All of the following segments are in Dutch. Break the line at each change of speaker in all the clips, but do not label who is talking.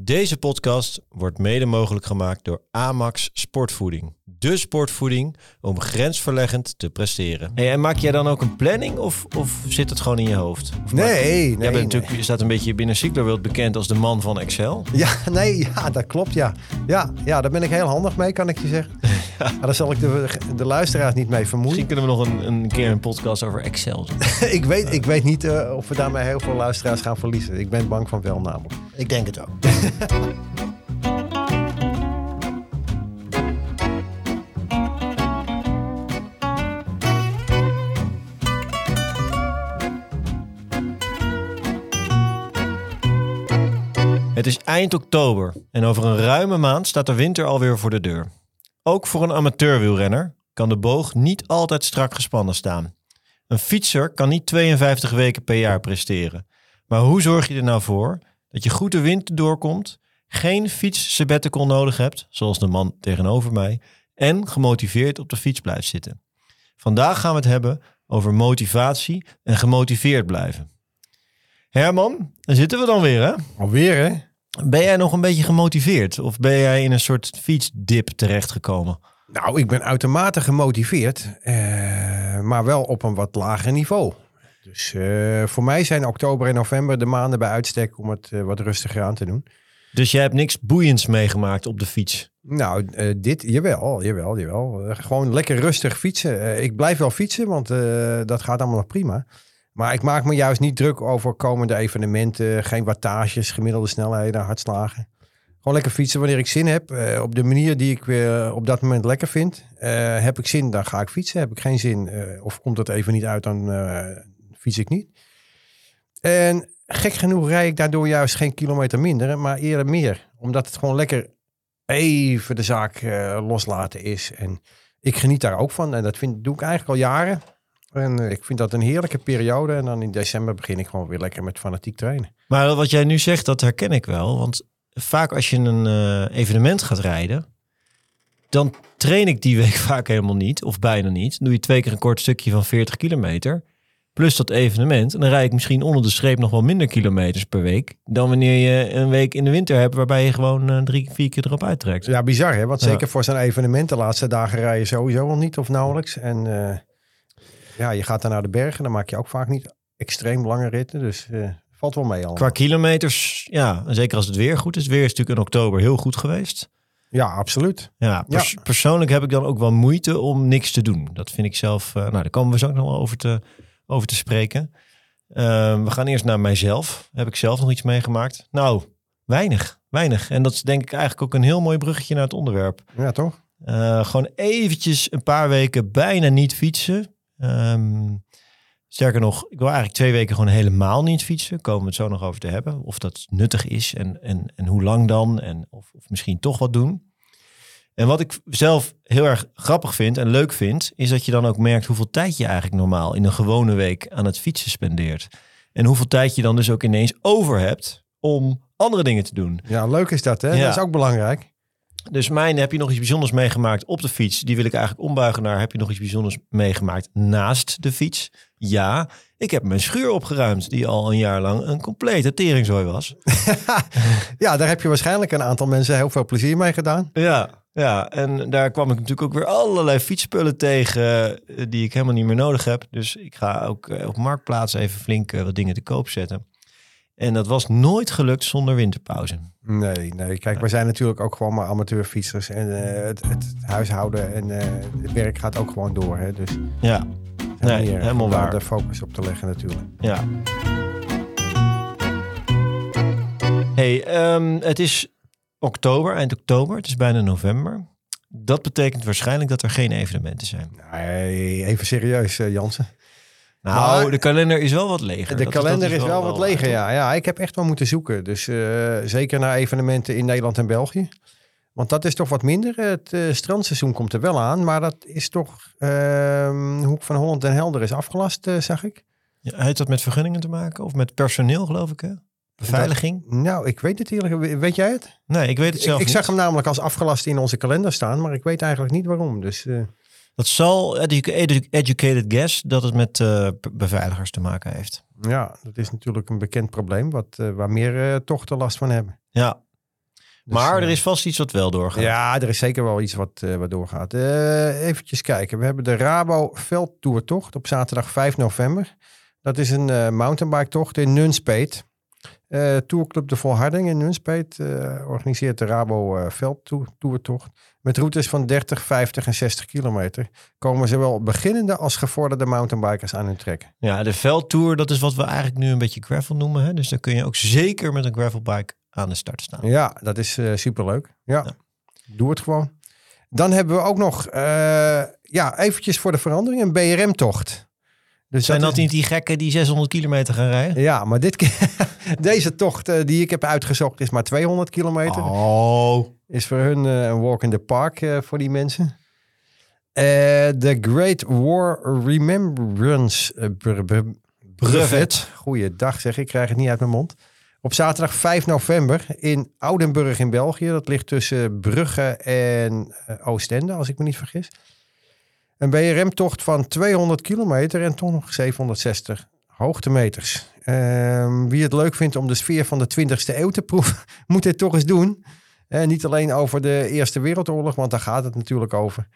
Deze podcast wordt mede mogelijk gemaakt door Amax Sportvoeding. De sportvoeding om grensverleggend te presteren. Hey, en maak jij dan ook een planning of, of zit het gewoon in je hoofd? Of maak-
Nee, nee.
Jij bent
nee.
natuurlijk, je staat een beetje binnen Cyclerwereld bekend als de man van Excel.
Ja, nee, ja, dat klopt, ja. Ja, ja, daar ben ik heel handig mee, kan ik je zeggen. Ja. daar zal ik de, de luisteraars niet mee
Misschien
vermoeien.
kunnen we nog een, een keer een podcast over Excel doen.
ik, weet, ik weet niet eh, of we daarmee heel veel luisteraars gaan verliezen. Ik ben bang van wel namelijk.
Ik denk het ook. Het is eind oktober en over een ruime maand staat de winter alweer voor de deur. Ook voor een amateurwielrenner kan de boog niet altijd strak gespannen staan. Een fietser kan niet 52 weken per jaar presteren. Maar hoe zorg je er nou voor dat je goed de winter doorkomt, geen fiets sabbatical nodig hebt, zoals de man tegenover mij, en gemotiveerd op de fiets blijft zitten? Vandaag gaan we het hebben over motivatie en gemotiveerd blijven. Herman, daar zitten we dan weer hè?
Alweer, hè?
Ben jij nog een beetje gemotiveerd? Of ben jij in een soort fietsdip terechtgekomen?
Nou, ik ben uitermate gemotiveerd, eh, maar wel op een wat lager niveau. Dus eh, voor mij zijn oktober en november de maanden bij uitstek om het eh, wat rustiger aan te doen.
Dus jij hebt niks boeiends meegemaakt op de fiets?
Nou, eh, dit, jawel, jawel, jawel. Gewoon lekker rustig fietsen. Ik blijf wel fietsen, want dat gaat allemaal nog prima. Maar ik maak me juist niet druk over komende evenementen. Geen wattages, gemiddelde snelheden, hartslagen. Gewoon lekker fietsen wanneer ik zin heb. op de manier die ik weer op dat moment lekker vind. Heb ik zin, dan ga ik fietsen. Heb ik geen zin, of komt het even niet uit, dan fiets ik niet. En gek genoeg rijd ik daardoor juist geen kilometer minder, maar eerder meer. Omdat het gewoon lekker even de zaak eh, loslaten is. En ik geniet daar ook van. En dat vind, doe ik eigenlijk al jaren. En eh, ik vind dat een heerlijke periode. En dan in december begin ik gewoon weer lekker met fanatiek trainen.
Maar wat jij nu zegt, dat herken ik wel. Want vaak als je een eh, evenement gaat rijden, dan train ik die week vaak helemaal niet, of bijna niet. Doe je twee keer een kort stukje van 40 kilometer, plus dat evenement. En dan rijd ik misschien onder de streep nog wel minder kilometers per week, dan wanneer je een week in de winter hebt, waarbij je gewoon eh, drie, vier keer erop uittrekt.
Ja, bizar hè. Want
Ja.
zeker voor zo'n evenement, de laatste dagen rij je sowieso al niet of nauwelijks. En eh, ja, je gaat dan naar de bergen. Dan maak je ook vaak niet extreem lange ritten. Dus eh, valt wel mee al.
Qua kilometers, ja, en zeker als het weer goed is. Het weer is natuurlijk in oktober heel goed geweest.
Ja, absoluut.
Ja, pers- persoonlijk heb ik dan ook wel moeite om niks te doen. Dat vind ik zelf, nou daar komen we zo ook nog wel over te, over te spreken. Ehm, we gaan eerst naar mijzelf. Heb ik zelf nog iets meegemaakt? Nou, weinig, weinig. En dat is denk ik eigenlijk ook een heel mooi bruggetje naar het onderwerp.
Ja, toch?
Eh, gewoon eventjes een paar weken bijna niet fietsen. Ehm, sterker nog, ik wil eigenlijk twee weken gewoon helemaal niet fietsen. Komen we het zo nog over te hebben. Of dat nuttig is en, en, en hoe lang dan. En of, of misschien toch wat doen. En wat ik zelf heel erg grappig vind en leuk vind, is dat je dan ook merkt hoeveel tijd je eigenlijk normaal in een gewone week aan het fietsen spendeert. En hoeveel tijd je dan dus ook ineens over hebt om andere dingen te doen.
Ja, leuk is dat hè.
Ja.
Dat is ook belangrijk.
Dus mijn, heb je nog iets bijzonders meegemaakt op de fiets? Die wil ik eigenlijk ombuigen naar, heb je nog iets bijzonders meegemaakt naast de fiets? Ja, ik heb mijn schuur opgeruimd, die al een jaar lang een complete teringzooi was.
Ja, daar heb je waarschijnlijk een aantal mensen heel veel plezier mee gedaan.
Ja, ja, en daar kwam ik natuurlijk ook weer allerlei fietsspullen tegen eh, die ik helemaal niet meer nodig heb. Dus ik ga ook eh, op Marktplaats even flink eh, wat dingen te koop zetten. En dat was nooit gelukt zonder winterpauze.
Nee, nee. Kijk, wij zijn natuurlijk ook gewoon maar amateurfietsers. En het, het huishouden en het werk gaat ook gewoon door. Hè? Dus
Ja, Nee,
meer
helemaal
om daar
waar.
de focus op te leggen natuurlijk.
ja. Hey, ehm, het is oktober, eind oktober. Het is bijna november. Dat betekent waarschijnlijk dat er geen evenementen zijn.
Nee, even serieus, eh, Jansen.
Nou,
Maar-
de kalender is wel wat leger.
De
Dat
kalender is wel wat leger, ja. ja. Ik heb echt wel moeten zoeken. Dus eh, zeker naar evenementen in Nederland en België. Want dat is toch wat minder. Het eh, strandseizoen komt er wel aan. Maar dat is toch... ehm, Hoek van Holland en Helder is afgelast, eh, zag ik.
Ja, heeft dat met vergunningen te maken? Of met personeel, geloof ik, hè? Beveiliging?
Nou, ik weet het eerlijk. Weet jij het?
Nee, ik weet het
Ik,
zelf
ik
niet.
zag hem namelijk als afgelast in onze kalender staan. Maar ik weet eigenlijk niet waarom. Dus eh,
Dat zal, edu- edu- educated guess, dat het met beveiligers te maken heeft.
ja, dat is natuurlijk een bekend probleem. Wat, waar meer tochten last van hebben.
Ja, maar
eh,
er is vast iets wat wel doorgaat.
Ja, er is zeker wel iets wat, eh wat doorgaat. Eh eventjes kijken. We hebben de Rabo Veldtoertocht op zaterdag 5 november. Dat is een eh mountainbike tocht in Nunspeet. Eh Tourclub De Volharding in Nunspeet eh, organiseert de Rabo eh Veldtoertocht. Met routes van 30, 50 en 60 kilometer. Komen zowel beginnende als gevorderde mountainbikers aan hun trek.
Ja, de veldtour, dat is wat we eigenlijk nu een beetje gravel noemen. Hè? Dus dan kun je ook zeker met een gravelbike aan de start staan.
Ja, dat is eh superleuk. Ja.
Ja.
doe het gewoon. Dan hebben we ook nog, eh, ja, eventjes voor de verandering, een BRM-tocht. Dus
Zijn dat
is-
niet die gekken die 600 kilometer gaan rijden?
Ja, maar dit keer, deze tocht eh, die ik heb uitgezocht is maar 200 kilometer.
Oh.
Is voor hun een walk in the park voor die mensen. De Great War Remembrance eh, br- br- Brevet. Goeiedag zeg, ik krijg het niet uit mijn mond. Op zaterdag 5 november in Oudenburg in België. Dat ligt tussen Brugge en eh, Oostende, als ik me niet vergis. Een BRM-tocht van 200 kilometer en toch nog 760 hoogtemeters. Ehm, wie het leuk vindt om de sfeer van de 20e eeuw te proeven, moet dit toch eens doen. Eh, niet alleen over de Eerste Wereldoorlog, want daar gaat het natuurlijk over.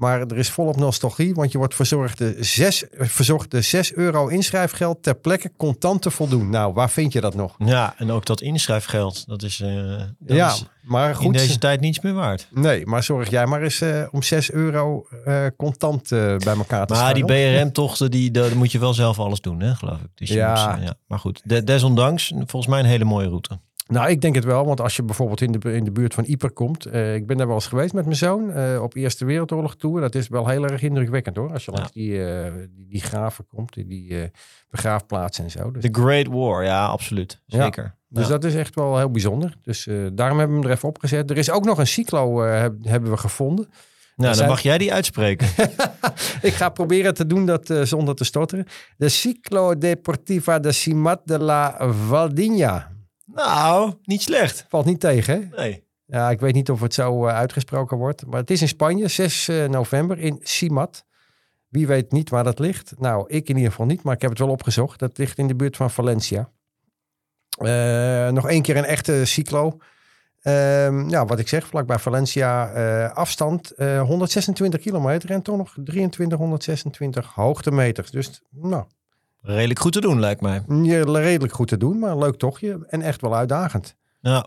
Maar er is volop nostalgie, want je wordt verzorgd de 6, verzorgd de 6 euro inschrijfgeld ter plekke contant te voldoen. Nou, waar vind je dat nog?
Ja, en ook dat inschrijfgeld, dat is, eh, dat
ja,
is
maar
in
goed.
deze tijd niets meer waard.
Nee, maar zorg jij maar eens eh, om 6 euro eh, contant bij elkaar te
Maar die. BRM-tochten, die, daar moet je wel zelf alles doen, hè, geloof ik. Dus
Ja.
moet, ja. Maar goed, de- desondanks, volgens mij een hele mooie route.
Nou, ik denk het wel, want als je bijvoorbeeld in de, in de buurt van Yper komt. eh, ik ben daar wel eens geweest met mijn zoon eh, op Eerste Wereldoorlog tour. Dat is wel heel erg indrukwekkend hoor. Als je
Ja.
langs die, eh, die, die graven komt, die, die begraafplaatsen en zo. Dus,
The Great War, ja, absoluut.
Ja.
Zeker.
dus
Ja.
dat is echt wel heel bijzonder. Dus daarom hebben we hem er even opgezet. Er is ook nog een cyclo, heb- hebben we gevonden.
Nou, dan mag jij die uitspreken.
ik ga proberen te doen dat zonder te stotteren. De Ciclo Deportiva de Cimat de la Valdinha.
Nou, niet slecht.
Valt niet tegen, hè?
Nee.
Ja, ik weet niet of het zo eh, uitgesproken wordt. Maar het is in Spanje, 6 eh, november in Simat. Wie weet niet waar dat ligt. Nou, ik in ieder geval niet, maar ik heb het wel opgezocht. Dat ligt in de buurt van Valencia. Eh, nog één keer een echte cyclo. Ehm, ja, wat ik zeg, vlakbij Valencia. afstand eh, 126 kilometer en toch nog 2326 hoogtemeters. Dus nou,
Redelijk goed te doen, lijkt mij.
je- redelijk goed te doen, maar leuk tochtje. En echt wel uitdagend.
Ja.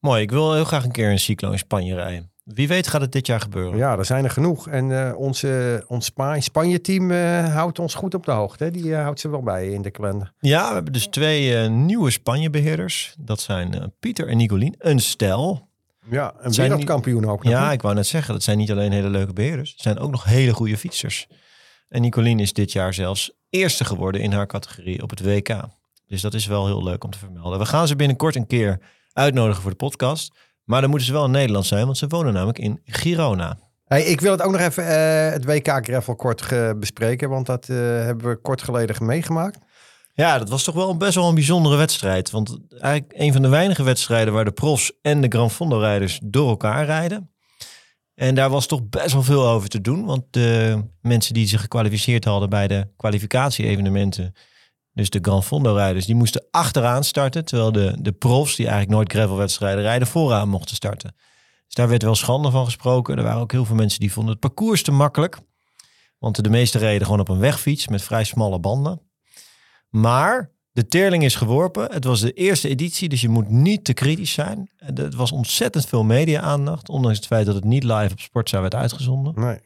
Mooi, ik wil heel graag een keer een cyclo in Spanje rijden. Wie weet gaat het dit jaar gebeuren.
Ja, er zijn er genoeg. En eh, onze, ons Spa Spanje-team eh, houdt ons goed op de hoogte. Hè? Die eh, houdt ze wel bij in de kalender.
Ja, we hebben dus twee eh, nieuwe Spanje-beheerders. Dat zijn eh, Pieter en Nicolien. Een stel.
Ja, een wereldkampioen ook nog.
Ja, ik wou net zeggen, dat zijn niet alleen hele leuke beheerders. Het zijn ook nog hele goede fietsers. En Nicolien is dit jaar zelfs eerste geworden in haar categorie op het WK. Dus dat is wel heel leuk om te vermelden. We gaan ze binnenkort een keer uitnodigen voor de podcast. Maar dan moeten ze wel in Nederland zijn, want ze wonen namelijk in Girona.
Hey, ik wil het ook nog even eh, het WK Gravel kort bespreken. Want dat eh, hebben we kort geleden meegemaakt.
Ja, dat was toch wel best wel een bijzondere wedstrijd. Want eigenlijk een van de weinige wedstrijden waar de profs en de Gran Fondo rijders door elkaar rijden. En daar was toch best wel veel over te doen. Want de mensen die zich gekwalificeerd hadden bij de kwalificatie-evenementen, dus de Gran Fondo rijders, die moesten achteraan starten. Terwijl de, de profs, die eigenlijk nooit gravelwedstrijden rijden, vooraan mochten starten. Dus daar werd wel schande van gesproken. Er waren ook heel veel mensen die vonden het parcours te makkelijk. Want de meeste reden gewoon op een wegfiets met vrij smalle banden. Maar de teerling is geworpen. Het was de eerste editie, dus je moet niet te kritisch zijn. Het was ontzettend veel media-aandacht, ondanks het feit dat het niet live op Sportza werd uitgezonden.
Nee.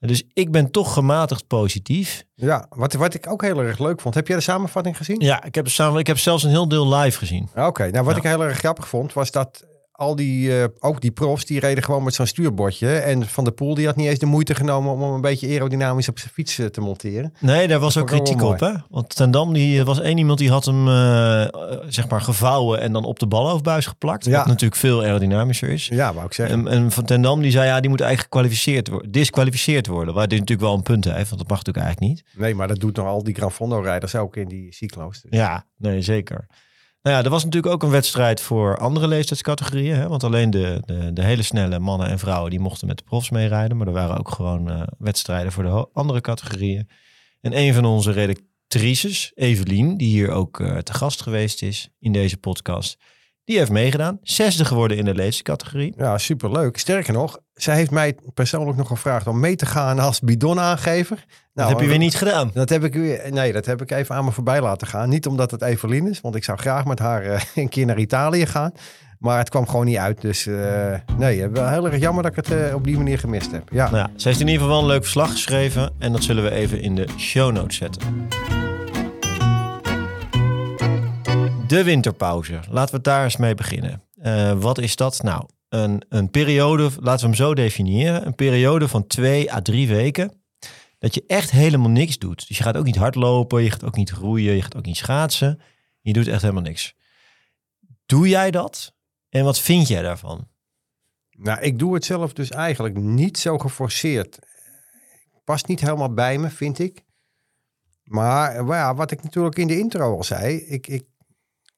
Dus ik ben toch gematigd positief.
Ja, wat, wat ik ook heel erg leuk vond. Heb jij de samenvatting gezien?
Ja, ik heb, samen, ik heb zelfs een heel deel live gezien.
Oké, nou wat
Ja.
ik heel erg grappig vond was dat al die, eh, ook die profs, die reden gewoon met zo'n stuurbordje. En Van der Poel die had niet eens de moeite genomen om hem een beetje aerodynamisch op zijn fiets eh, te monteren.
Nee, daar was ook kritiek op. Hè? Want Ten Dam, die was één iemand die had hem eh, zeg maar gevouwen en dan op de balhoofdbuis geplakt.
Ja.
Wat natuurlijk veel aerodynamischer is.
Ja, wou ik zeggen.
En, en Van Ten Dam die zei ja, die moet eigenlijk gekwalificeerd worden, disqualificeerd worden. Waar dit natuurlijk wel een punt heeft, want dat mag natuurlijk eigenlijk niet.
Nee, maar dat doet nog al die Gran Fondo rijders ook in die cyclo's. Dus.
Ja, nee, zeker. Nou ja, er was natuurlijk ook een wedstrijd voor andere leeftijdscategorieën. Hè? Want alleen de, de, de hele snelle mannen en vrouwen die mochten met de profs meerijden. Maar er waren ook gewoon eh, wedstrijden voor de andere categorieën. En een van onze redactrices, Evelien, die hier ook eh, te gast geweest is in deze podcast. Die heeft meegedaan. Zesde geworden in de leeftijdscategorie.
Ja, superleuk. Sterker nog, zij heeft mij persoonlijk nog gevraagd om mee te gaan als bidonaangever.
Dat
Nou,
heb je weer niet gedaan.
Dat heb ik weer, nee, dat heb ik even aan me voorbij laten gaan. Niet omdat het Evelien is, want ik zou graag met haar eh, een keer naar Italië gaan. Maar het kwam gewoon niet uit. Dus eh, nee, wel heel erg jammer dat ik het eh, op die manier gemist heb. Ja.
Nou ja, ze heeft in ieder geval een leuk verslag geschreven. En dat zullen we even in de show notes zetten. De winterpauze. Laten we daar eens mee beginnen. Eh, wat is dat? Nou, een, een periode, laten we hem zo definiëren. Een periode van twee à drie weken. Dat je echt helemaal niks doet. Dus je gaat ook niet hardlopen, je gaat ook niet roeien, je gaat ook niet schaatsen. Je doet echt helemaal niks. Doe jij dat? En wat vind jij daarvan?
Nou, ik doe het zelf dus eigenlijk niet zo geforceerd. Past niet helemaal bij me, vind ik. Maar eh, ja, wat ik natuurlijk in de intro al zei, ik, ik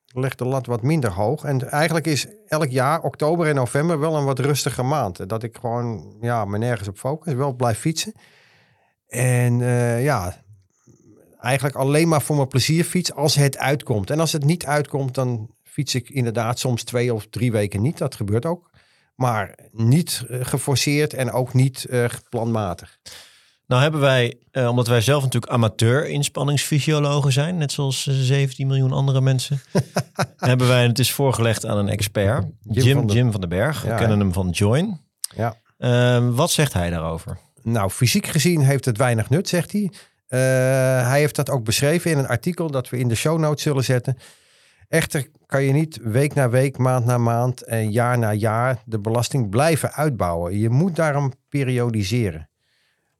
leg de lat wat minder hoog. En eigenlijk is elk jaar, oktober en november, wel een wat rustiger maand. Dat ik gewoon ja, me nergens op focus, wel blijf fietsen. En eh, ja, eigenlijk alleen maar voor mijn plezier fiets als het uitkomt. En als het niet uitkomt, dan fiets ik inderdaad soms twee of drie weken niet. Dat gebeurt ook. Maar niet eh, geforceerd en ook niet eh, planmatig.
Nou hebben wij, eh, omdat wij zelf natuurlijk amateur inspanningsfysiologen zijn, net zoals eh, 17 miljoen andere mensen, hebben wij het is voorgelegd aan een expert, Jim,
Jim
Jim,
van de-
den Berg. We kennen
ja.
hem van Join.
Ja.
Eh, wat zegt hij daarover?
Nou, fysiek gezien heeft het weinig nut, zegt hij. Eh, hij heeft dat ook beschreven in een artikel dat we in de show notes zullen zetten. Echter kan je niet week na week, maand na maand en jaar na jaar de belasting blijven uitbouwen. Je moet daarom periodiseren.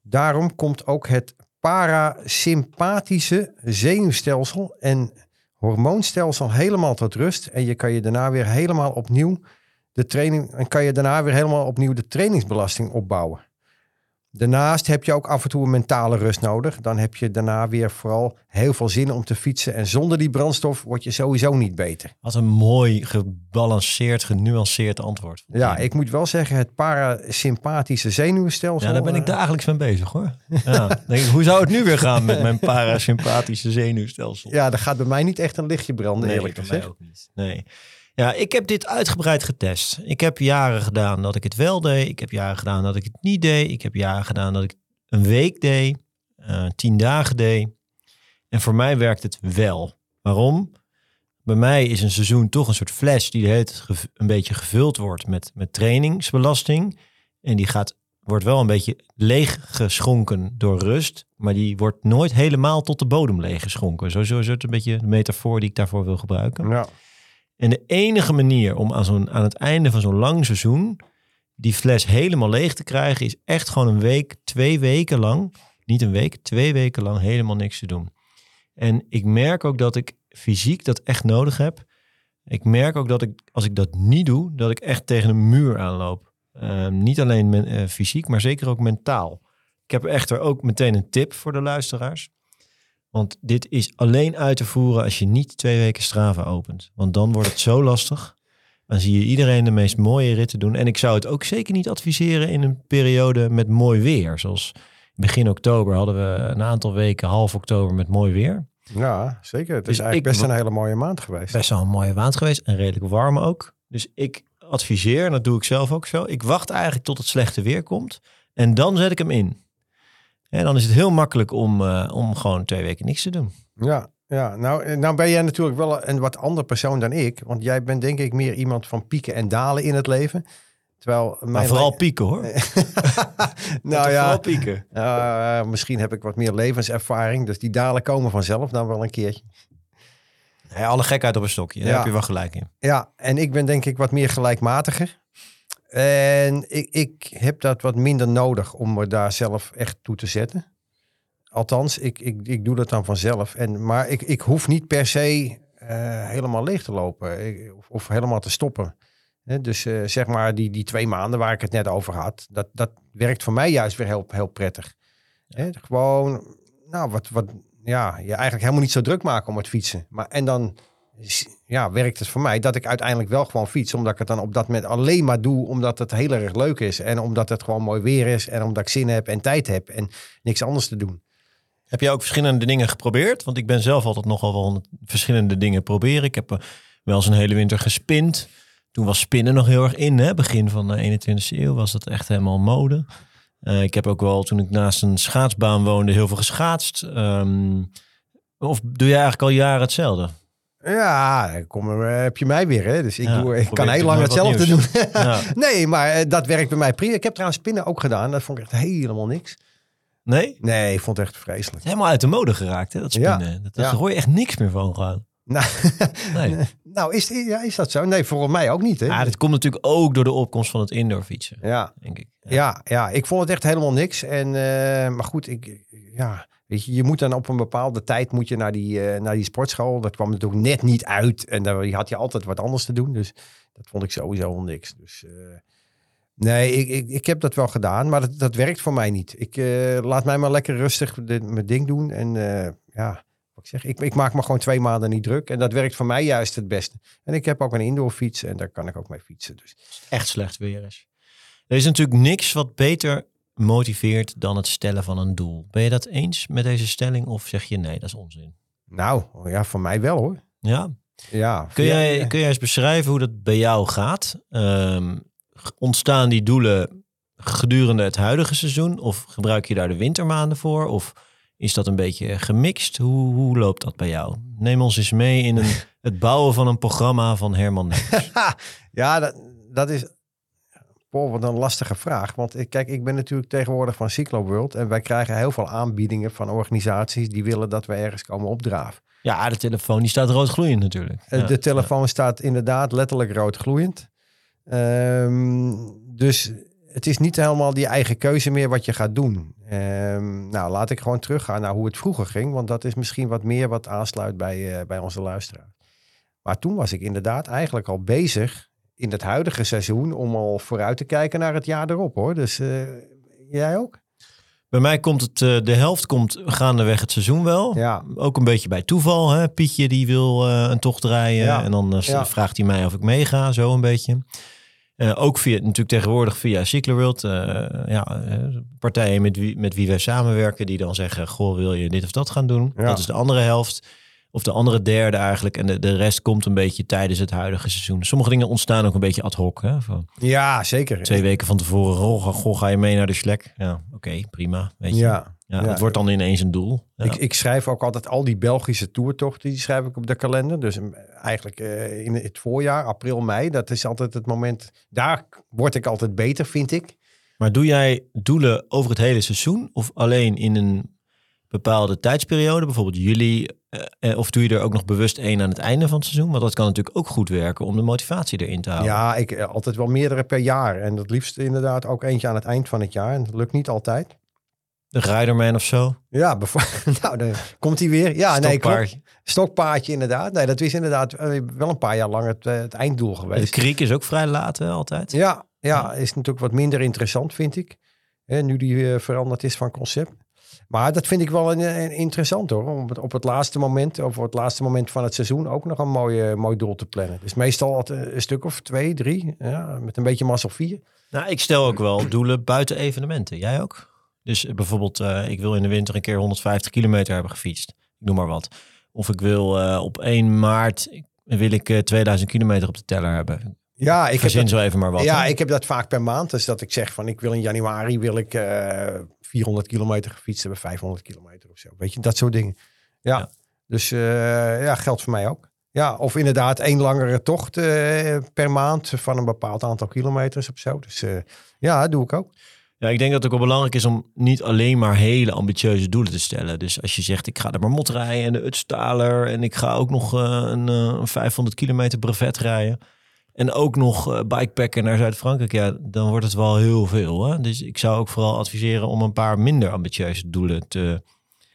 Daarom komt ook het parasympathische zenuwstelsel en hormoonstelsel helemaal tot rust. En je kan je daarna weer helemaal opnieuw de training en kan je daarna weer helemaal opnieuw de trainingsbelasting opbouwen. Daarnaast heb je ook af en toe een mentale rust nodig. Dan heb je daarna weer vooral heel veel zin om te fietsen. En zonder die brandstof word je sowieso niet beter.
Wat een mooi, gebalanceerd, genuanceerd antwoord.
Ja, ik moet wel zeggen, het parasympathische zenuwstelsel.
Ja, daar ben ik
eh,
dagelijks mee bezig hoor. Ja, denk ik, hoe zou het nu weer gaan met mijn parasympathische zenuwstelsel?
Ja, er gaat bij mij niet echt een lichtje branden, eerlijk
bij
gezegd.
mij ook niet. Nee. Ja, ik heb dit uitgebreid getest. Ik heb jaren gedaan dat ik het wel deed. Ik heb jaren gedaan dat ik het niet deed. Ik heb jaren gedaan dat ik een week deed. eh, tien dagen deed. En voor mij werkt het wel. Waarom? Bij mij is een seizoen toch een soort fles die een beetje gevuld wordt met, met trainingsbelasting. En die gaat, wordt wel een beetje leeggeschonken door rust. Maar die wordt nooit helemaal tot de bodem leeggeschonken. Zo, zo is het een beetje de metafoor die ik daarvoor wil gebruiken.
Ja.
En de enige manier om aan, zo'n, aan het einde van zo'n lang seizoen die fles helemaal leeg te krijgen, is echt gewoon een week, twee weken lang, niet een week, twee weken lang helemaal niks te doen. En ik merk ook dat ik fysiek dat echt nodig heb. Ik merk ook dat ik, als ik dat niet doe, dat ik echt tegen een muur aanloop. Eh, niet alleen eh, fysiek, maar zeker ook mentaal. Ik heb echter ook meteen een tip voor de luisteraars. Want dit is alleen uit te voeren als je niet twee weken Strava opent. Want dan wordt het zo lastig. Dan zie je iedereen de meest mooie ritten doen. En ik zou het ook zeker niet adviseren in een periode met mooi weer. Zoals begin oktober hadden we een aantal weken, half oktober, met mooi weer.
ja, zeker. Het
Dus
is eigenlijk
ik-
best een hele mooie maand geweest.
Best wel een mooie maand geweest en redelijk warm ook. Dus ik adviseer, en dat doe ik zelf ook zo. Ik wacht eigenlijk tot het slechte weer komt. En dan zet ik hem in. En dan is het heel makkelijk om, eh, om gewoon twee weken niks te doen.
Ja, ja. Nou, eh, nou ben jij natuurlijk wel een wat ander persoon dan ik. Want jij bent denk ik meer iemand van pieken en dalen in het leven. Terwijl
Maar
mijn
vooral
le-
pieken hoor.
nou ja,
Vooral pieken.
Uh, misschien heb ik wat meer levenservaring. Dus die dalen komen vanzelf dan wel een keertje.
Alle gekheid op een stokje. Daar
Ja.
heb je wel gelijk in.
Ja, en ik ben denk ik wat meer gelijkmatiger. En ik, ik heb dat wat minder nodig om me daar zelf echt toe te zetten. Althans, ik, ik, ik doe dat dan vanzelf. En, maar ik, ik hoef niet per se eh, helemaal leeg te lopen Ik- of, of helemaal te stoppen. Dus eh, zeg maar die, die twee maanden waar ik het net over had, dat, dat werkt voor mij juist weer heel, heel prettig. Gewoon, nou, wat, wat, ja, je eigenlijk helemaal niet zo druk maken om het fietsen. Maar, en dan ja, werkt het voor mij dat ik uiteindelijk wel gewoon fiets. Omdat ik het dan op dat moment alleen maar doe omdat het heel erg leuk is. En omdat het gewoon mooi weer is. En omdat ik zin heb en tijd heb en niks anders te doen.
Heb jij ook verschillende dingen geprobeerd? Want ik ben zelf altijd nogal wel verschillende dingen proberen. Ik heb eh, wel eens een hele winter gespind. Toen was spinnen nog heel erg in, hè? begin van de 21e eeuw was dat echt helemaal mode. Eh, ik heb ook wel, toen ik naast een schaatsbaan woonde, heel veel geschaatst. Ehm, of doe jij eigenlijk al jaren hetzelfde?
Ja, kom, er, heb je mij weer. Hè? Dus ik,
Ja,
doe, ik kan heel lang hetzelfde doen.
Ja.
nee, maar eh, dat werkt bij mij prima. Ik heb trouwens spinnen ook gedaan. Dat vond ik echt helemaal niks.
Nee?
Nee, ik vond het echt vreselijk.
is helemaal uit de mode geraakt, hè, dat
Ja.
spinnen. Dat, daar hoor je echt niks meer van gewoon.
Nou,
Nee.
nou is, ja, is dat zo? Nee, volgens mij ook niet. Hè?
Ja, dat komt natuurlijk ook door de opkomst van het indoor fietsen,
ja,
denk ik. Ja.
ja, ja, ik vond het echt helemaal niks. En, eh, maar goed, ik, ja, weet je, je moet dan op een bepaalde tijd moet je naar, die, eh, naar die sportschool. Dat kwam natuurlijk net niet uit. En daar had je altijd wat anders te doen. Dus dat vond ik sowieso niks. Dus eh, nee, ik, ik, ik heb dat wel gedaan. Maar dat, dat werkt voor mij niet. Ik eh, laat mij maar lekker rustig dit- mijn ding doen. En ja, wat ik zeg, ik, ik maak me gewoon twee maanden niet druk. En dat werkt voor mij juist het beste. En ik heb ook een indoorfiets en daar kan ik ook mee fietsen. Dus
Echt slecht weer is. Er is natuurlijk niks wat beter motiveert dan het stellen van een doel. Ben je dat eens met deze stelling of zeg je nee, dat is onzin?
nou, ja, voor mij wel hoor.
Ja,
Ja,
Kun jij, kun jij eens beschrijven hoe dat bij jou gaat? Ehm, ontstaan die doelen gedurende het huidige seizoen? Of gebruik je daar de wintermaanden voor? Of is dat een beetje gemixt? Hoe, hoe loopt dat bij jou? Neem ons eens mee in een, het bouwen van een programma van Herman
ja, dat, dat is. Wat een lastige vraag. Want ik, kijk, ik ben natuurlijk tegenwoordig van Cyclo World. En wij krijgen heel veel aanbiedingen van organisaties die willen dat we ergens komen opdraven.
Ja, de telefoon die staat rood gloeiend natuurlijk.
Eh,
Ja,
de telefoon staat inderdaad letterlijk rood gloeiend. Ehm, dus het is niet helemaal die eigen keuze meer wat je gaat doen. Ehm, nou, laat ik gewoon teruggaan naar hoe het vroeger ging. Want dat is misschien wat meer wat aansluit bij, eh, bij onze luisteraar. Maar toen was ik inderdaad eigenlijk al bezig in het huidige seizoen om al vooruit te kijken naar het jaar erop hoor. Dus eh, jij ook?
Bij mij komt het, eh, de helft komt gaandeweg het seizoen wel.
Ja.
Ook een beetje bij toeval. Hè? Pietje die wil eh, een tocht rijden.
Ja.
En dan
Ja.
vraagt hij mij of ik meega. Zo een beetje. Ook via, natuurlijk tegenwoordig via Cycleworld. ja, partijen met wie, met wie wij samenwerken. Die dan zeggen, goh, wil je dit of dat gaan doen?
Ja.
Dat is de andere helft. Of de andere derde eigenlijk. En de, de rest komt een beetje tijdens het huidige seizoen. Sommige dingen ontstaan ook een beetje ad hoc. Hè? Van
Ja, zeker.
twee weken van tevoren. Goh, goh, ga je mee naar de Schlek? Ja, oké, prima. Weet je.
Ja.
Ja,
Ja.
Het wordt dan ineens een doel. Ja.
Ik, ik schrijf ook altijd al die Belgische toertochten, die schrijf ik op de kalender. Dus mm, eigenlijk eh, in het voorjaar, april, mei, dat is altijd het moment. Daar word ik altijd beter, vind ik.
Maar doe jij doelen over het hele seizoen of alleen in een bepaalde tijdsperiode, bijvoorbeeld juli? Eh, eh, of doe je er ook nog bewust één aan het einde van het seizoen? Want dat kan natuurlijk ook goed werken om de motivatie erin te houden.
Ja, ik eh, altijd wel meerdere per jaar. En het liefst inderdaad ook eentje aan het eind van het jaar. En dat lukt niet altijd.
De Riderman of zo?
Ja, nou, dan komt hij weer. Ja, nee, klopt.
Stokpaardje.
Stokpaardje inderdaad. Nee, dat is inderdaad wel een paar jaar lang het, het einddoel
De
geweest.
kriek is ook vrij laat hè, altijd.
Ja, ja, is natuurlijk wat minder interessant, vind ik. Hè, nu die eh, veranderd is van concept. Maar dat vind ik wel een, een interessant hoor. Om het, op het laatste moment, of op het laatste moment van het seizoen, ook nog een mooi, eh, mooi doel te plannen. Dus meestal altijd een stuk of twee, drie. Ja, met een beetje mazzel vier.
Nou, ik stel ook wel doelen buiten evenementen. Jij ook? Dus eh, bijvoorbeeld, eh, ik wil in de winter een keer 150 kilometer hebben gefietst. Ik noem maar wat. Of ik wil eh, op 1 maart wil ik eh, 2000 kilometer op de teller hebben.
Ja, ik heb dat,
zo even maar wat.
ja,
hè?
ik heb dat vaak per maand. Dus dat ik zeg van ik wil in januari wil ik 400 kilometer gefietst hebben, 500 kilometer of zo. Weet je, dat soort dingen. Ja,
Ja.
dus eh, ja, geldt voor mij ook. Ja, of inderdaad één langere tocht eh, per maand van een bepaald aantal kilometers of zo. Dus eh, ja, dat doe ik ook.
Ja, ik denk dat het ook wel belangrijk is om niet alleen maar hele ambitieuze doelen te stellen. Dus als je zegt, ik ga de Marmot rijden en de Utstaler en ik ga ook nog een, een 500 kilometer brevet rijden. En ook nog eh, bikepacken naar Zuid-Frankrijk. Ja, dan wordt het wel heel veel. Hè? Dus ik zou ook vooral adviseren om een paar minder ambitieuze doelen te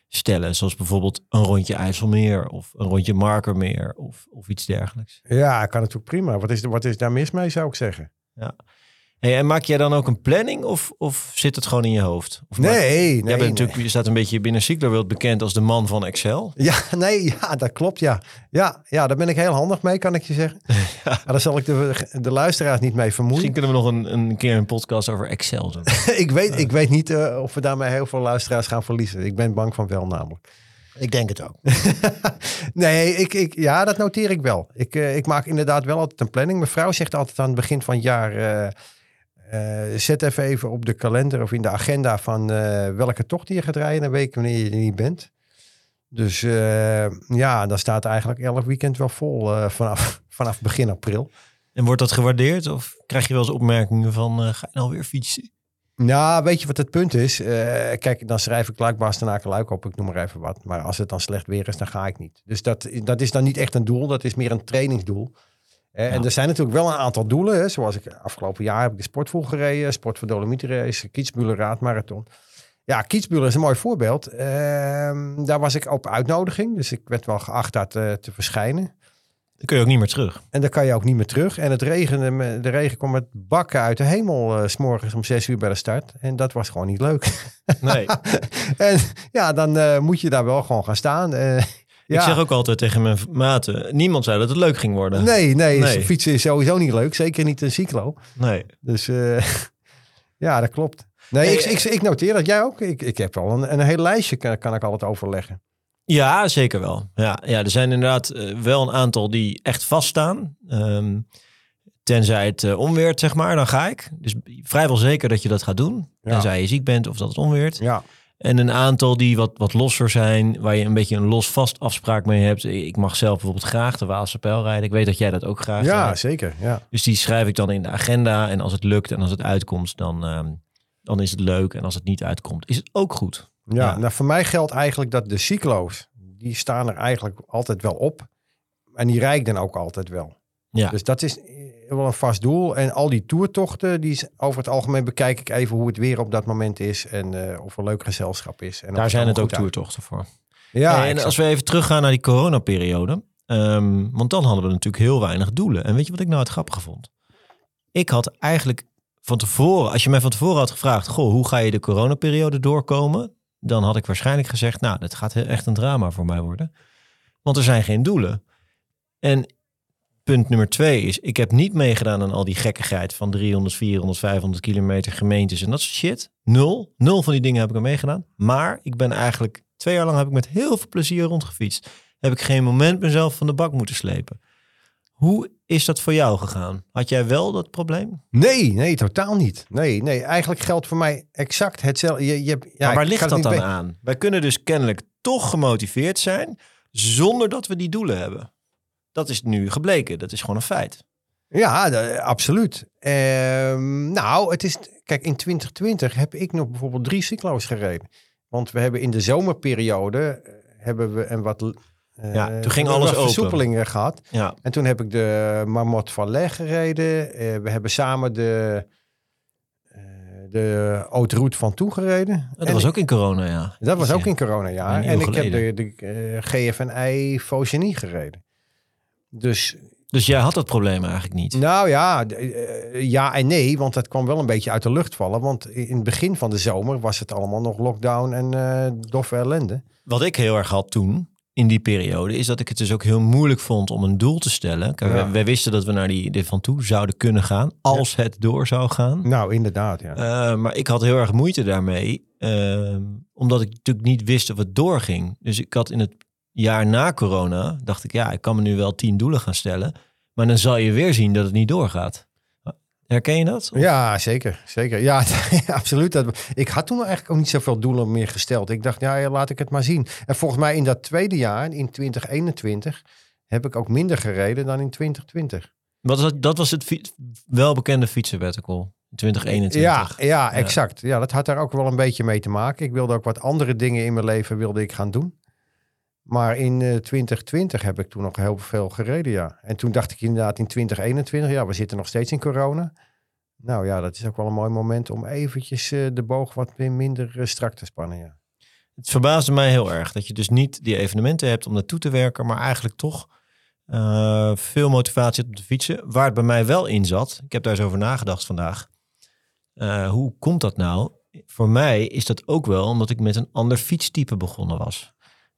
stellen. Zoals bijvoorbeeld een rondje IJsselmeer of een rondje Markermeer of, of iets dergelijks.
Ja, kan natuurlijk prima. Wat is, wat is daar mis mee, zou ik zeggen?
Hey, en maak jij dan ook een planning of, of zit het gewoon in je hoofd? Of maak-
Nee, nee.
Jij bent
nee.
natuurlijk, je staat een beetje binnen Cyclerworld bekend als de man van Excel.
Ja, nee, ja, dat klopt, ja. Ja, ja, daar ben ik heel handig mee, kan ik je zeggen. Maar daar zal ik de, de luisteraars niet mee vermoeien.
Misschien kunnen we nog een, een keer een podcast over Excel doen.
ik, weet, ik weet niet eh, of we daarmee heel veel luisteraars gaan verliezen. Ik ben bang van wel namelijk.
Ik denk het ook.
nee, ik, ik, ja, dat noteer ik wel. Ik, eh, ik maak inderdaad wel altijd een planning. Mijn vrouw zegt altijd aan het begin van het jaar... eh, zet even even op de kalender of in de agenda van eh, welke tocht je gaat rijden. Dan weet ik wanneer je er niet bent. Dus eh, ja, dan staat eigenlijk elk weekend wel vol eh, vanaf, vanaf begin april.
En wordt dat gewaardeerd? Of krijg je wel eens opmerkingen van, eh, ga je nou weer fietsen?
Nou, weet je wat het punt is? Eh, kijk, dan schrijf ik Luik, Bastenaken, Luik op. Ik noem maar even wat. Maar als het dan slecht weer is, dan ga ik niet. Dus dat, dat is dan niet echt een doel. Dat is meer een trainingsdoel. Eh, En er zijn natuurlijk wel een aantal doelen. Hè. Zoals ik afgelopen jaar heb ik de Sportvoel gereden. Sport voor Dolomietrace, Kietsbulen Raadmarathon. Ja, Kietsbulen is een mooi voorbeeld. Ehm, daar was ik op uitnodiging. Dus ik werd wel geacht daar te, te verschijnen.
Dan kun je ook niet meer terug.
En dan kan je ook niet meer terug. En het regende, de regen kwam met bakken uit de hemel eh, s s'morgens om zes uur bij de start. En dat was gewoon niet leuk.
Nee.
en ja, dan eh, moet je daar wel gewoon gaan staan. Ja.
Ik zeg ook altijd tegen mijn maten, niemand zei dat het leuk ging worden.
Nee, nee,
Nee.
fietsen is sowieso niet leuk. Zeker niet een cyclo.
Nee.
Dus eh, ja, dat klopt. Nee,
Hey,
ik, ik, ik noteer dat. Jij ook? Ik, ik heb wel een, een hele lijstje, kan, kan ik altijd overleggen.
Ja, zeker wel. Ja, ja er zijn inderdaad eh, wel een aantal die echt vaststaan. Ehm, tenzij het eh, onweert, zeg maar, dan ga ik. Dus vrijwel zeker dat je dat gaat doen.
Ja.
Tenzij je ziek bent of dat het onweert.
Ja,
En een aantal die wat, wat losser zijn, waar je een beetje een los vast afspraak mee hebt. Ik mag zelf bijvoorbeeld graag de Waalse Pijl rijden. Ik weet dat jij dat ook graag
ja
rijdt.
zeker. Ja.
Dus die schrijf ik dan in de agenda. En als het lukt en als het uitkomt, dan, ehm, dan is het leuk. En als het niet uitkomt, is het ook goed.
Ja,
Ja.
Nou, voor mij geldt eigenlijk dat de cyclo's, die staan er eigenlijk altijd wel op. En die rijd ik dan ook altijd wel.
Ja.
Dus dat is wel een vast doel. En al die toertochten, die is, over het algemeen bekijk ik even hoe het weer op dat moment is. En eh, of er leuk gezelschap is. En
Daar zijn het ook toertochten voor.
Ja,
en
exact.
als we even teruggaan naar die coronaperiode. ehm, want dan hadden we natuurlijk heel weinig doelen. En weet je wat ik nou het grappige vond? Ik had eigenlijk van tevoren, als je mij van tevoren had gevraagd... Goh, hoe ga je de coronaperiode doorkomen? Dan had ik waarschijnlijk gezegd, nou, dat gaat heel- echt een drama voor mij worden. Want er zijn geen doelen. En punt nummer twee is, ik heb niet meegedaan aan al die gekkigheid van 300, 400, 500 kilometer gemeentes en dat soort shit. Nul. Nul van die dingen heb ik er meegedaan. Maar ik ben eigenlijk twee jaar lang heb ik met heel veel plezier rondgefietst. Heb ik geen moment mezelf van de bak moeten slepen. Hoe is dat voor jou gegaan? Had jij wel dat probleem?
Nee, nee, totaal niet. Nee, nee, eigenlijk geldt voor mij exact hetzelfde. Je, je, hebt- ja,
maar waar ligt dat dan aan? Wij kunnen dus kennelijk toch gemotiveerd zijn zonder dat we die doelen hebben. Dat is nu gebleken. Dat is gewoon een feit.
Ja, de- absoluut. Ehm, nou, het is. Kijk, in 2020 heb ik nog bijvoorbeeld drie cyclo's gereden. Want we hebben in de zomerperiode eh, hebben we een wat. eh,
Ja, toen ging alles open.
versoepelingen gehad.
Ja,
En toen heb ik de Marmot Valais gereden. Eh, we hebben samen de, de Haute Route van Toe gereden.
dat
En
was ook in corona, ja.
dat was
Ja.
ook in.
Een eeuw
En ik heb de, de GFNI Faucenie gereden. Dus
Dus jij had dat probleem eigenlijk niet.
nou ja, d- eh, ja en nee, want dat kwam wel een beetje uit de lucht vallen. Want in het begin van de zomer was het allemaal nog lockdown en eh doffe ellende.
Wat ik heel erg had toen, in die periode, is dat ik het dus ook heel moeilijk vond om een doel te stellen. Kijk,
Ja.
wij, wij wisten dat we naar die, die van toe zouden kunnen gaan, als het door zou gaan.
Nou, inderdaad, ja.
Eh, maar ik had heel erg moeite daarmee, ehm, omdat ik natuurlijk niet wist of het doorging. Dus ik had in het jaar na corona, dacht ik, ja, ik kan me nu wel tien doelen gaan stellen, maar dan zal je weer zien dat het niet doorgaat. Herken je dat? Of-
Ja, zeker. zeker. Ja, absoluut. Dat, ik had toen eigenlijk ook niet zoveel doelen meer gesteld. Ik dacht, ja, laat ik het maar zien. En volgens mij in dat tweede jaar, in 2021, heb ik ook minder gereden dan in 2020.
Wat is dat, dat was het welbekende fietsenwettical in 2021.
Ja, ja, exact. Ja, dat had daar ook wel een beetje mee te maken. Ik wilde ook wat andere dingen in mijn leven wilde ik gaan doen. Maar in eh, 2020 heb ik toen nog heel veel gereden, ja. En toen dacht ik inderdaad in 2021, ja, we zitten nog steeds in corona. Nou ja, dat is ook wel een mooi moment om eventjes eh, de boog wat min- minder eh, strak te spannen, ja.
Het verbaasde mij heel erg dat je dus niet die evenementen hebt om naartoe te werken, maar eigenlijk toch eh, veel motivatie hebt om te fietsen. Waar het bij mij wel in zat, ik heb daar eens over nagedacht vandaag. Eh, hoe komt dat nou? Voor mij is dat ook wel omdat ik met een ander fietstype begonnen was.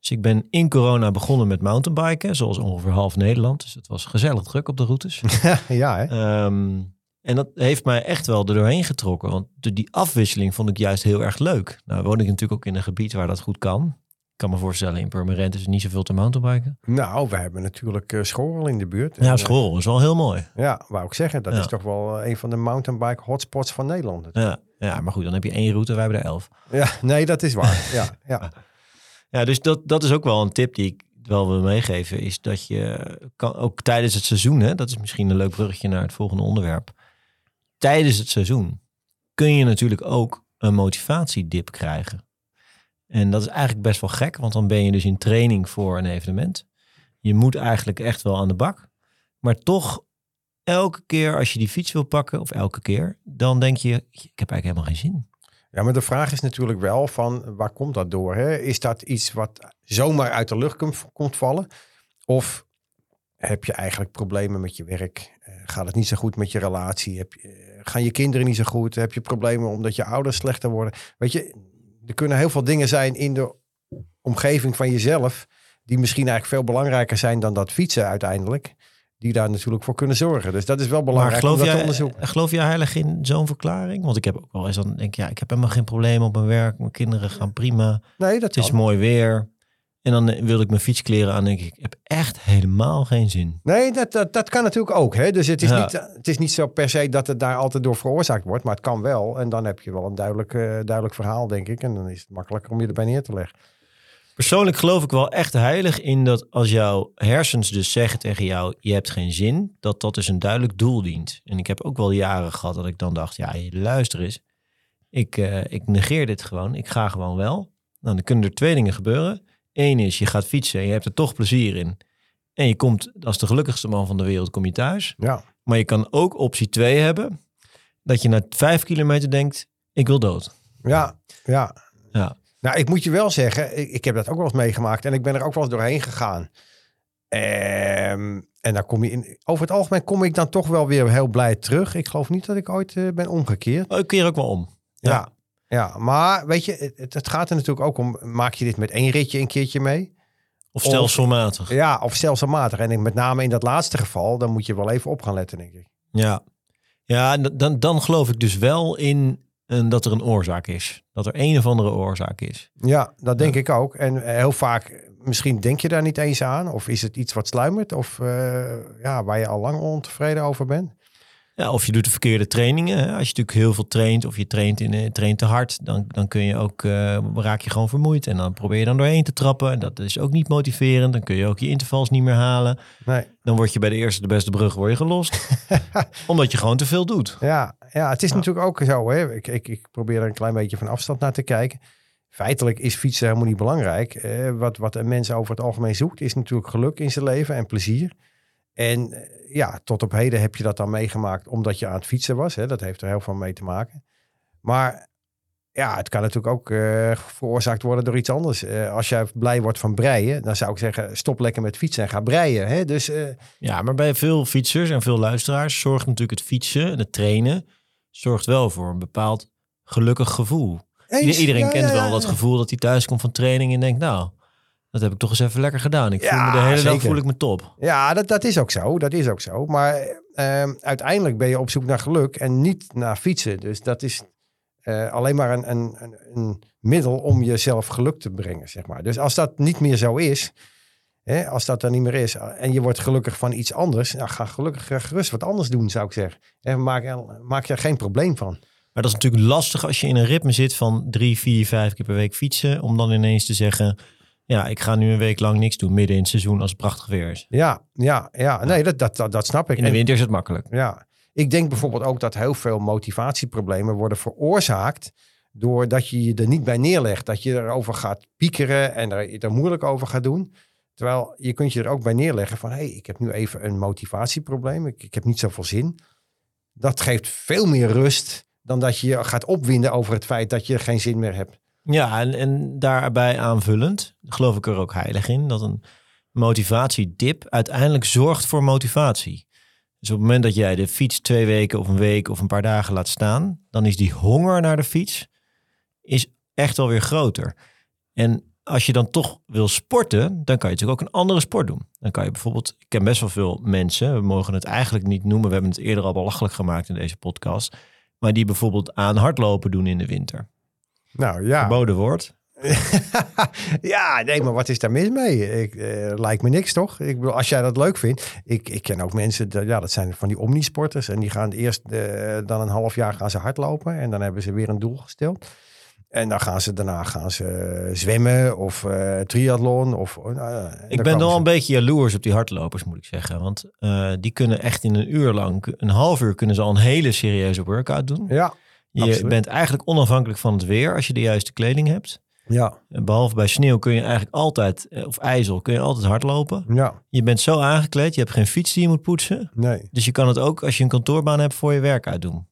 Dus ik ben in corona begonnen met mountainbiken, zoals ongeveer half Nederland. Dus het was gezellig druk op de routes.
ja, hè?
Ehm, en dat heeft mij echt wel er doorheen getrokken. Want die afwisseling vond ik juist heel erg leuk. Nou woon ik natuurlijk ook in een gebied waar dat goed kan. Ik kan me voorstellen, in Purmerend is het niet zoveel te mountainbiken.
Nou, we hebben natuurlijk uh, Schorrel in de buurt.
Ja, Schorrel is wel heel mooi.
Ja, wou ik zeggen. Dat
Ja.
is toch wel eh, een van de mountainbike hotspots van Nederland.
Ja, ja, maar goed, dan heb je één route, wij hebben er elf.
Ja, nee, dat is waar. ja, ja.
Ja, dus dat, dat is ook wel een tip die ik wel wil meegeven. Is dat je kan, ook tijdens het seizoen, hè, dat is misschien een leuk bruggetje naar het volgende onderwerp. Tijdens het seizoen kun je natuurlijk ook een motivatiedip krijgen. En dat is eigenlijk best wel gek, want dan ben je dus in training voor een evenement. Je moet eigenlijk echt wel aan de bak. Maar toch, elke keer als je die fiets wil pakken, of elke keer, dan denk je, ik heb eigenlijk helemaal geen zin.
Ja, maar de vraag is natuurlijk wel van waar komt dat door? Hè? Is dat iets wat zomaar uit de lucht komt, vallen? Of heb je eigenlijk problemen met je werk? Eh, gaat het niet zo goed met je relatie? Heb je, eh, gaan je kinderen niet zo goed? Heb je problemen omdat je ouders slechter worden? Weet je, er kunnen heel veel dingen zijn in de omgeving van jezelf... die misschien eigenlijk veel belangrijker zijn dan dat fietsen uiteindelijk... die daar natuurlijk voor kunnen zorgen. Dus dat is wel
Maar
belangrijk om
geloof jij,
onderzoeken.
geloof jij heilig in zo'n verklaring? Want ik heb ook wel eens dan denk ik, ja, ik heb helemaal geen probleem op mijn werk. Mijn kinderen gaan prima.
Nee, dat
Het is mooi weer. En dan eh, wil ik mijn fietskleren aan. Denk ik, ik heb echt helemaal geen zin.
Nee, dat, dat, dat kan natuurlijk ook. Hè? Dus het is,
Ja.
niet, het is niet zo per se dat het daar altijd door veroorzaakt wordt. Maar het kan wel. En dan heb je wel een duidelijk, eh, duidelijk verhaal, denk ik. En dan is het makkelijker om je erbij neer te leggen.
Persoonlijk geloof ik wel echt heilig in dat als jouw hersens dus zeggen tegen jou, je hebt geen zin, dat dat dus een duidelijk doel dient. En ik heb ook wel jaren gehad dat ik dan dacht, ja, luister eens, ik, eh, ik negeer dit gewoon, ik ga gewoon wel. Nou, dan kunnen er twee dingen gebeuren. Eén is, je gaat fietsen en je hebt er toch plezier in. En je komt, als de gelukkigste man van de wereld, kom je thuis.
Ja.
Maar je kan ook optie 2 hebben, dat je na vijf kilometer denkt, ik wil dood.
Ja, ja.
Ja.
Nou, ik moet je wel zeggen, ik, ik heb dat ook wel eens meegemaakt. En ik ben er ook wel eens doorheen gegaan. Ehm, en dan kom je in. Over het algemeen kom ik dan toch wel weer heel blij terug. Ik geloof niet dat ik ooit eh, ben omgekeerd.
Oh, ik keer ook wel om.
Ja. ja. maar weet je, het, het gaat er natuurlijk ook om. Maak je dit met één ritje een keertje mee?
Of stelselmatig.
Ja, of stelselmatig. En ik, met name in dat laatste geval, dan moet je wel even op gaan letten, denk ik.
Ja, ja dan, dan geloof ik dus wel in eh, dat er een oorzaak is. Dat er een of andere oorzaak is.
Ja, dat denk ik ook. En eh, heel vaak, misschien denk je daar niet eens aan. Of is het iets wat sluimert? Of eh, ja, waar je al lang ontevreden over bent?
Ja, of je doet de verkeerde trainingen. Als je natuurlijk heel veel traint of je traint, in, eh, traint te hard, dan, dan kun je ook, eh, raak je gewoon vermoeid. En dan probeer je dan doorheen te trappen. En dat is ook niet motiverend. Dan kun je ook je intervals niet meer halen.
Nee.
Dan word je bij de eerste de beste brug word je gelost. omdat je gewoon te veel doet.
Ja, ja het is natuurlijk ook zo. Hè? Ik, ik, ik probeer er een klein beetje van afstand naar te kijken. Feitelijk is fietsen helemaal niet belangrijk. Eh, wat, wat een mens over het algemeen zoekt, is natuurlijk geluk in zijn leven en plezier. En eh, ja, tot op heden heb je dat dan meegemaakt omdat je aan het fietsen was. Hè? Dat heeft er heel veel mee te maken. Maar ja, het kan natuurlijk ook eh, veroorzaakt worden door iets anders. Eh, als jij blij wordt van breien, dan zou ik zeggen, stop lekker met fietsen en ga breien. Hè? Dus
Ja, maar bij veel fietsers en veel luisteraars zorgt natuurlijk het fietsen en het trainen zorgt wel voor een bepaald gelukkig gevoel.
eens.
Iedereen
Ja,
kent
ja,
wel dat gevoel dat hij thuis komt van training en denkt, nou, dat heb ik toch eens even lekker gedaan. Ik voel me de hele dag voel ik me top.
Ja, dat, dat is ook zo. Dat is ook zo. Maar ehm, uiteindelijk ben je op zoek naar geluk en niet naar fietsen. Dus dat is eh, alleen maar een, een, een, een middel om jezelf geluk te brengen, zeg maar. Dus als dat niet meer zo is, hè, als dat er niet meer is en je wordt gelukkig van iets anders, nou, ga gelukkig eh, gerust wat anders doen, zou ik zeggen. En maak, maak je er geen probleem van.
Maar dat is natuurlijk lastig als je in een ritme zit van drie, vier, vijf keer per week fietsen. Om dan ineens te zeggen, ja, ik ga nu een week lang niks doen midden in het seizoen als het prachtig weer is.
Ja, ja, ja. Nee, dat, dat, dat, dat snap ik.
In de winter is het makkelijk.
Ja, ik denk bijvoorbeeld ook dat heel veel motivatieproblemen worden veroorzaakt doordat je je er niet bij neerlegt. Dat je erover gaat piekeren en er, er moeilijk over gaat doen. Terwijl je kunt je er ook bij neerleggen van... hé, hey, ik heb nu even een motivatieprobleem. Ik, ik heb niet zoveel zin. Dat geeft veel meer rust dan dat je je gaat opwinden over het feit dat je geen zin meer hebt.
Ja, en, daarbij aanvullend geloof ik er ook heilig in dat een motivatiedip uiteindelijk zorgt voor motivatie. Dus op het moment dat jij de fiets twee weken of een week of een paar dagen laat staan, dan is die honger naar de fiets is echt alweer groter. En als je dan toch wil sporten, dan kan je natuurlijk ook een andere sport doen. Dan kan je bijvoorbeeld, ik ken best wel veel mensen, we mogen het eigenlijk niet noemen, we hebben het eerder al belachelijk gemaakt in deze podcast, maar die bijvoorbeeld aan hardlopen doen in de winter
Nou ja,
verboden wordt.
ja, nee, maar wat is daar mis mee? Ik, eh, lijkt me niks, toch? Ik bedoel, als jij dat leuk vindt. Ik, ik ken ook mensen, dat, ja, dat zijn van die omnisporters. En die gaan eerst eh, dan een half jaar gaan ze hardlopen. En dan hebben ze weer een doel gesteld. En dan gaan ze daarna gaan ze eh, zwemmen of eh triathlon. Of, oh, nou,
Ik ben wel
ze-
een beetje jaloers op die hardlopers, moet ik zeggen. Want die kunnen echt in een uur lang, een half uur kunnen ze al een hele serieuze workout doen.
Ja,
Je
absoluut.
bent eigenlijk onafhankelijk van het weer als je de juiste kleding hebt.
ja,
Behalve bij sneeuw kun je eigenlijk altijd, eh, of ijzel, kun je altijd hardlopen.
ja.
Je bent zo aangekleed, je hebt geen fiets die je moet poetsen.
Nee.
Dus je kan het ook als je een kantoorbaan hebt voor je werk uitdoen.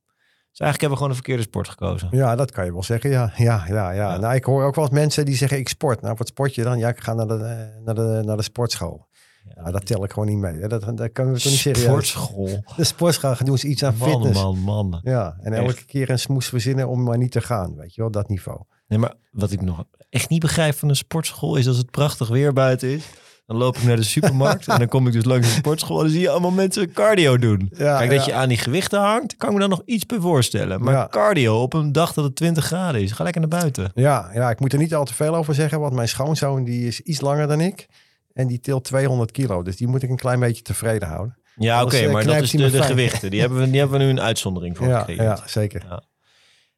Dus eigenlijk hebben we gewoon een verkeerde sport gekozen.
Ja, dat kan je wel zeggen. Ja, ja, ja, ja.
Ja.
Nou, ik hoor ook wel eens mensen die zeggen: ik sport. Nou, wat sport je dan? Ja, ik ga naar de, eh, naar de, naar de sportschool. Ja, dat tel ik gewoon niet mee. Dat, dat kunnen we toch niet serieus.
Sportschool.
De sportschool doen ze iets aan
Man,
fitness.
man, man.
Ja, en elke
Echt.
keer een smoes verzinnen om maar niet te gaan. Weet je wel, dat niveau.
Nee, maar wat ik nog echt niet begrijp van een sportschool is als het prachtig weer buiten is. Dan loop ik naar de supermarkt en dan kom ik dus langs de sportschool en dan zie je allemaal mensen cardio doen.
Ja,
Kijk, dat
ja.
je aan die gewichten hangt, kan ik me dan nog iets bij voorstellen. Maar
Ja.
cardio op een dag dat het 20 graden is, ga lekker naar buiten.
Ja, ja, ik moet er niet al te veel over zeggen, want mijn schoonzoon die is iets langer dan ik. En die tilt 200 kilo, dus die moet ik een klein beetje tevreden houden.
Ja, oké,
eh,
maar dat is de, gewichten. Die hebben, we, die hebben we nu een uitzondering voor
Ja,
gekregen.
ja, zeker.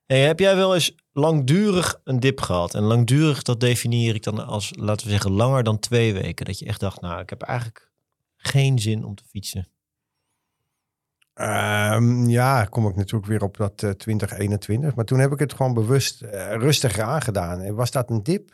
Hey, heb jij wel eens langdurig een dip gehad? En langdurig, dat definieer ik dan als, laten we zeggen, langer dan twee weken. Dat je echt dacht, nou, ik heb eigenlijk geen zin om te fietsen.
Ehm, ja, kom ik natuurlijk weer op dat eh, 2021. Maar toen heb ik het gewoon bewust eh, rustiger aangedaan. En Was dat een dip?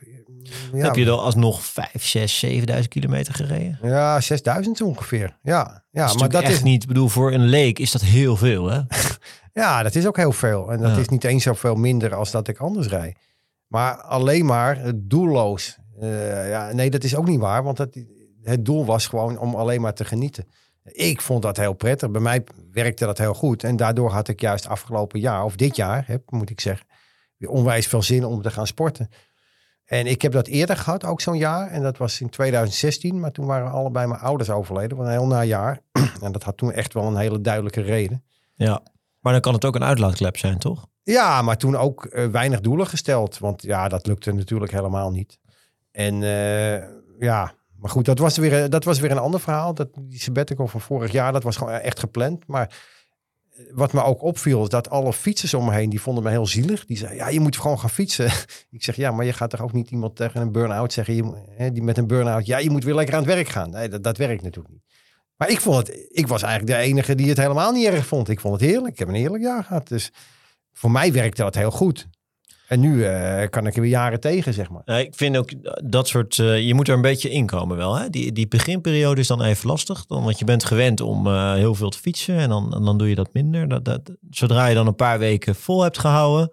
Ja,
Heb je dan alsnog 5, 6, 7000 kilometer gereden?
Ja, 6000 ongeveer. Ja, ja
dat
maar dat is,
niet, ik bedoel, voor een leek is dat heel veel, hè?
ja, dat is ook heel veel. En dat
Ja.
is niet eens zoveel minder als dat ik anders rijd. Maar alleen maar doelloos. Eh, ja, nee, dat is ook niet waar. Want dat, het doel was gewoon om alleen maar te genieten. Ik vond dat heel prettig. Bij mij werkte dat heel goed. En daardoor had ik juist afgelopen jaar, of dit jaar, heb, moet ik zeggen, onwijs veel zin om te gaan sporten. En ik heb dat eerder gehad, ook zo'n jaar. En dat was in 2016. Maar toen waren allebei mijn ouders overleden. Wat een heel najaar. en dat had toen echt wel een hele duidelijke reden.
Ja. Maar dan kan het ook een uitlaatklep zijn, toch?
Ja, maar toen ook eh, weinig doelen gesteld. Want ja, dat lukte natuurlijk helemaal niet. En eh, ja, maar goed, dat was, weer, dat was weer een ander verhaal. Dat, die sabbatical van vorig jaar, dat was gewoon echt gepland. Maar eh, wat me ook opviel, is dat alle fietsers om me heen, die vonden me heel zielig. Die zeiden, ja, je moet gewoon gaan fietsen. Ik zeg, ja, maar je gaat toch ook niet iemand tegen een burn-out zeggen, je, hè, die met een burn-out, ja, je moet weer lekker aan het werk gaan. Nee, dat, dat werkt natuurlijk niet. Maar ik vond het, ik was eigenlijk de enige die het helemaal niet erg vond. Ik vond het heerlijk. Ik heb een heerlijk jaar gehad. Dus voor mij werkte dat heel goed. En nu eh, kan ik er weer jaren tegen, zeg maar.
Ja, ik vind ook dat soort, eh, je moet er een beetje inkomen wel. Hè? Die, die beginperiode is dan even lastig. Dan, want je bent gewend om eh, heel veel te fietsen en dan, en dan doe je dat minder. Dat, dat, zodra je dan een paar weken vol hebt gehouden,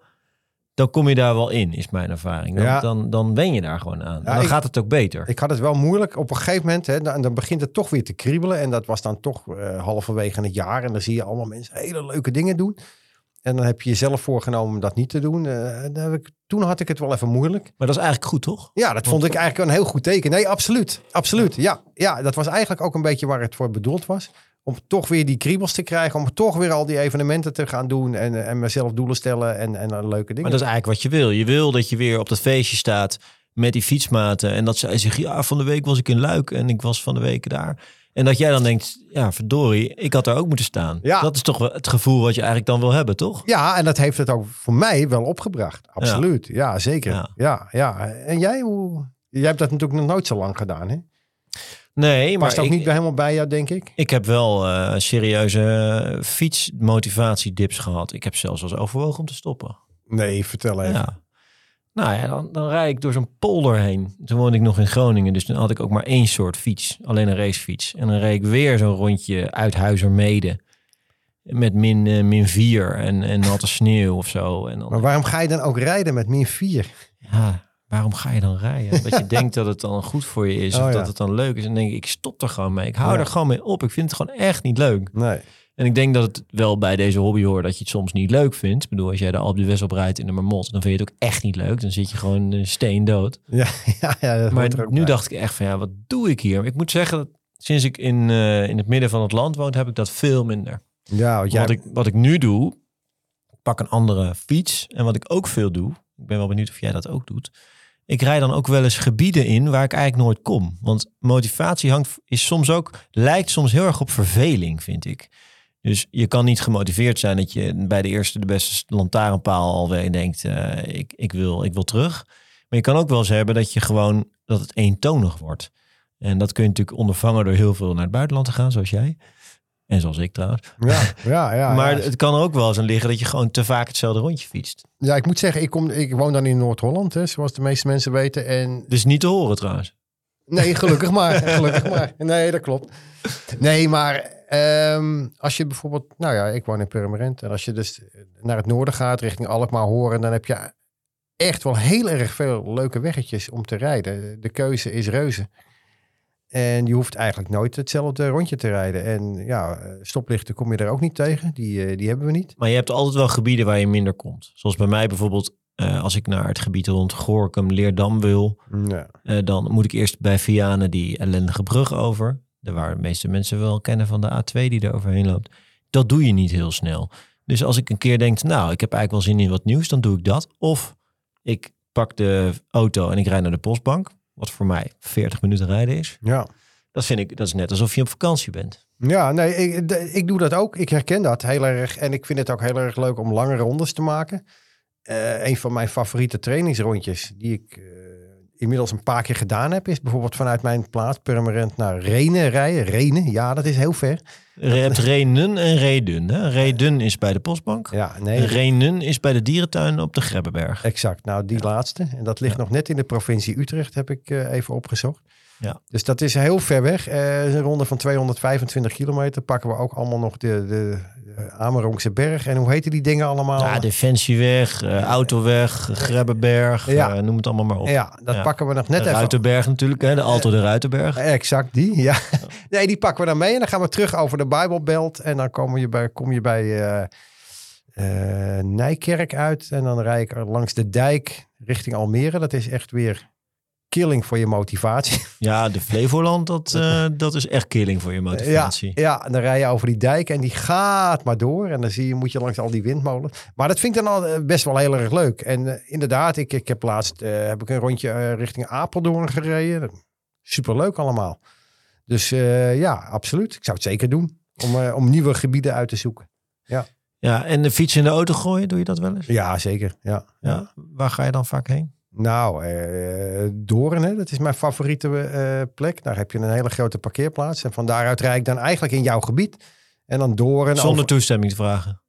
dan kom je daar wel in, is mijn ervaring. Dan,
Ja.
dan, dan wen je daar gewoon aan.
Ja,
en dan
ik-
gaat het ook beter.
Ik had het wel moeilijk. Op een gegeven moment, hè, dan, dan begint het toch weer te kriebelen. En dat was dan toch eh, halverwege het jaar. En dan zie je allemaal mensen hele leuke dingen doen. En dan heb je jezelf voorgenomen om dat niet te doen. Eh, heb ik, toen had ik het wel even moeilijk.
maar dat is eigenlijk goed, toch?
Ja, dat vond ik eigenlijk een heel goed teken. Nee, absoluut. Absoluut. Ja, ja, dat was eigenlijk ook een beetje waar het voor bedoeld was. Om toch weer die kriebels te krijgen. Om toch weer al die evenementen te gaan doen. En, en mezelf doelen stellen en, en eh, leuke dingen.
Maar dat is eigenlijk wat je wil. Je wil dat je weer op dat feestje staat met die fietsmaten. En dat zij zeggen, ja, van de week was ik in Luik en ik was van de week daar. En dat jij dan denkt, ja, verdorie, ik had daar ook moeten staan.
Ja.
Dat is toch wel het gevoel wat je eigenlijk dan wil hebben, toch?
Ja, en dat heeft het ook voor mij wel opgebracht. Absoluut. Ja, zeker.
Ja.
Ja. Ja, En jij, hoe... Jij hebt dat natuurlijk nog nooit zo lang gedaan, hè?
Nee, maar
Past ook
ik,
niet helemaal bij jou, denk ik.
ik heb wel eh, serieuze fietsmotivatiedips gehad. Ik heb zelfs wel eens overwogen om te stoppen.
Nee, vertel even.
Ja. Nou ja, dan, dan rijd ik door zo'n polder heen. Toen woonde ik nog in Groningen, dus toen had ik ook maar één soort fiets. Alleen een racefiets. En dan reed ik weer zo'n rondje uit Huizermede. Met min, eh, min 4 en, en natte sneeuw of zo. En dan,
Maar waarom ga je dan ook rijden met min 4?
ja, waarom ga je dan rijden? Dat je denkt dat het dan goed voor je is
Oh,
of
ja.
dat het dan leuk is. En dan denk ik, ik stop er gewoon mee. Ik hou
Ja.
er gewoon mee op. Ik vind het gewoon echt niet leuk.
Nee.
En ik denk dat het wel bij deze hobby hoort dat je het soms niet leuk vindt. Ik bedoel, als jij de Alpe d'Huez oprijdt in de Marmot, dan vind je het ook echt niet leuk. Dan zit je gewoon eh, steendood.
Ja, ja, ja dat
Maar nu
bij.
dacht ik echt van, ja, wat doe ik hier? Ik moet zeggen, dat sinds ik in, eh, in het midden van het land woon, heb ik dat veel minder.
Ja, jij...
Wat, ik, wat ik nu doe, ik pak een andere fiets. En wat ik ook veel doe, ik ben wel benieuwd of jij dat ook doet. ik rijd dan ook wel eens gebieden in waar ik eigenlijk nooit kom. Want motivatie hangt, is soms ook, lijkt soms heel erg op verveling, vind ik. Dus je kan niet gemotiveerd zijn dat je bij de eerste de beste lantaarnpaal alweer denkt, eh, ik, ik, wil, ik wil terug. Maar je kan ook wel eens hebben dat je gewoon, dat het eentonig wordt. En dat kun je natuurlijk ondervangen door heel veel naar het buitenland te gaan, zoals jij. En zoals ik trouwens.
Ja, ja, ja.
maar
ja.
het kan er ook wel eens aan liggen dat je gewoon te vaak hetzelfde rondje fietst.
ja, ik moet zeggen, ik, kom, ik woon dan in Noord-Holland, zoals de meeste mensen weten. En
Dus niet te horen trouwens.
Nee, gelukkig maar. Gelukkig maar. Nee, dat klopt. Nee, maar ehm, als je bijvoorbeeld... Nou ja, ik woon in Purmerend. En als je dus naar het noorden gaat, richting Alkmaar horen... dan heb je echt wel heel erg veel leuke weggetjes om te rijden. De keuze is reuze. En je hoeft eigenlijk nooit hetzelfde rondje te rijden. En ja, stoplichten kom je er ook niet tegen. Die, eh, die hebben we niet.
Maar je hebt altijd wel gebieden waar je minder komt. Zoals bij mij bijvoorbeeld, eh, als ik naar het gebied rond Gorkum, Leerdam wil,
Ja.
eh, dan moet ik eerst bij Vianen die ellendige brug over. Daar waar de meeste mensen wel kennen van de A2 die er overheen loopt. Dat doe je niet heel snel. Dus als ik een keer denk, nou, ik heb eigenlijk wel zin in wat nieuws, dan doe ik dat. Of ik pak de auto en ik rijd naar de postbank, wat voor mij 40 minuten rijden is.
ja.
Dat vind ik, dat is net alsof je op vakantie bent.
Ja, nee, ik, de- ik doe dat ook. Ik herken dat heel erg. En ik vind het ook heel erg leuk om lange rondes te maken. Eh, een van mijn favoriete trainingsrondjes, die ik eh, inmiddels een paar keer gedaan heb, is bijvoorbeeld vanuit mijn plaats Purmerend naar Renen rijden. Renen, ja, dat is heel ver.
Je hebt Renen en Redun. Hè? Redun is bij de postbank.
Ja, nee,
Renen is bij de dierentuin op de Grebbeberg.
exact. Nou, die laatste. En dat ligt
Ja.
nog net in de provincie Utrecht, heb ik eh, even opgezocht.
Ja.
Dus dat is heel ver weg. Eh, een ronde van 225 kilometer. Pakken we ook allemaal nog de, de, de Amerongse berg. En hoe heten die dingen allemaal?
Ja, Defensieweg, eh, Autoweg, Grebbeberg,
Ja.
eh, noem het allemaal maar op.
Ja, dat
Ja.
pakken we nog net
de
even.
Ruitenberg natuurlijk, hè? de Alto de Ruitenberg.
Exact, die. Ja. Nee, die pakken we dan mee. En dan gaan we terug over de Bijbelbelt. En dan kom je bij, kom je bij eh, eh, Nijkerk uit. En dan rijd ik langs de dijk richting Almere. Dat is echt weer killing voor je motivatie.
Ja, de Flevoland, dat, eh, dat is echt killing voor je motivatie.
Ja, en dan rij je over die dijk en die gaat maar door. En dan zie je, moet je langs al die windmolens. Maar dat vind ik dan al best wel heel erg leuk. En inderdaad, ik, ik heb laatst heb ik een rondje richting Apeldoorn gereden. Superleuk allemaal. Dus ja, absoluut. Ik zou het zeker doen. Om, eh, om nieuwe gebieden uit te zoeken.
Ja, en de fiets in de auto gooien, doe je dat wel eens?
Ja, zeker. Ja.
Ja. Waar ga je dan vaak heen?
Nou, eh Doorn, hè, dat is mijn favoriete eh, plek. Daar heb je een hele grote parkeerplaats. En van daaruit rijd ik dan eigenlijk in jouw gebied. En dan Doorn
Zonder
over-
toestemming te vragen.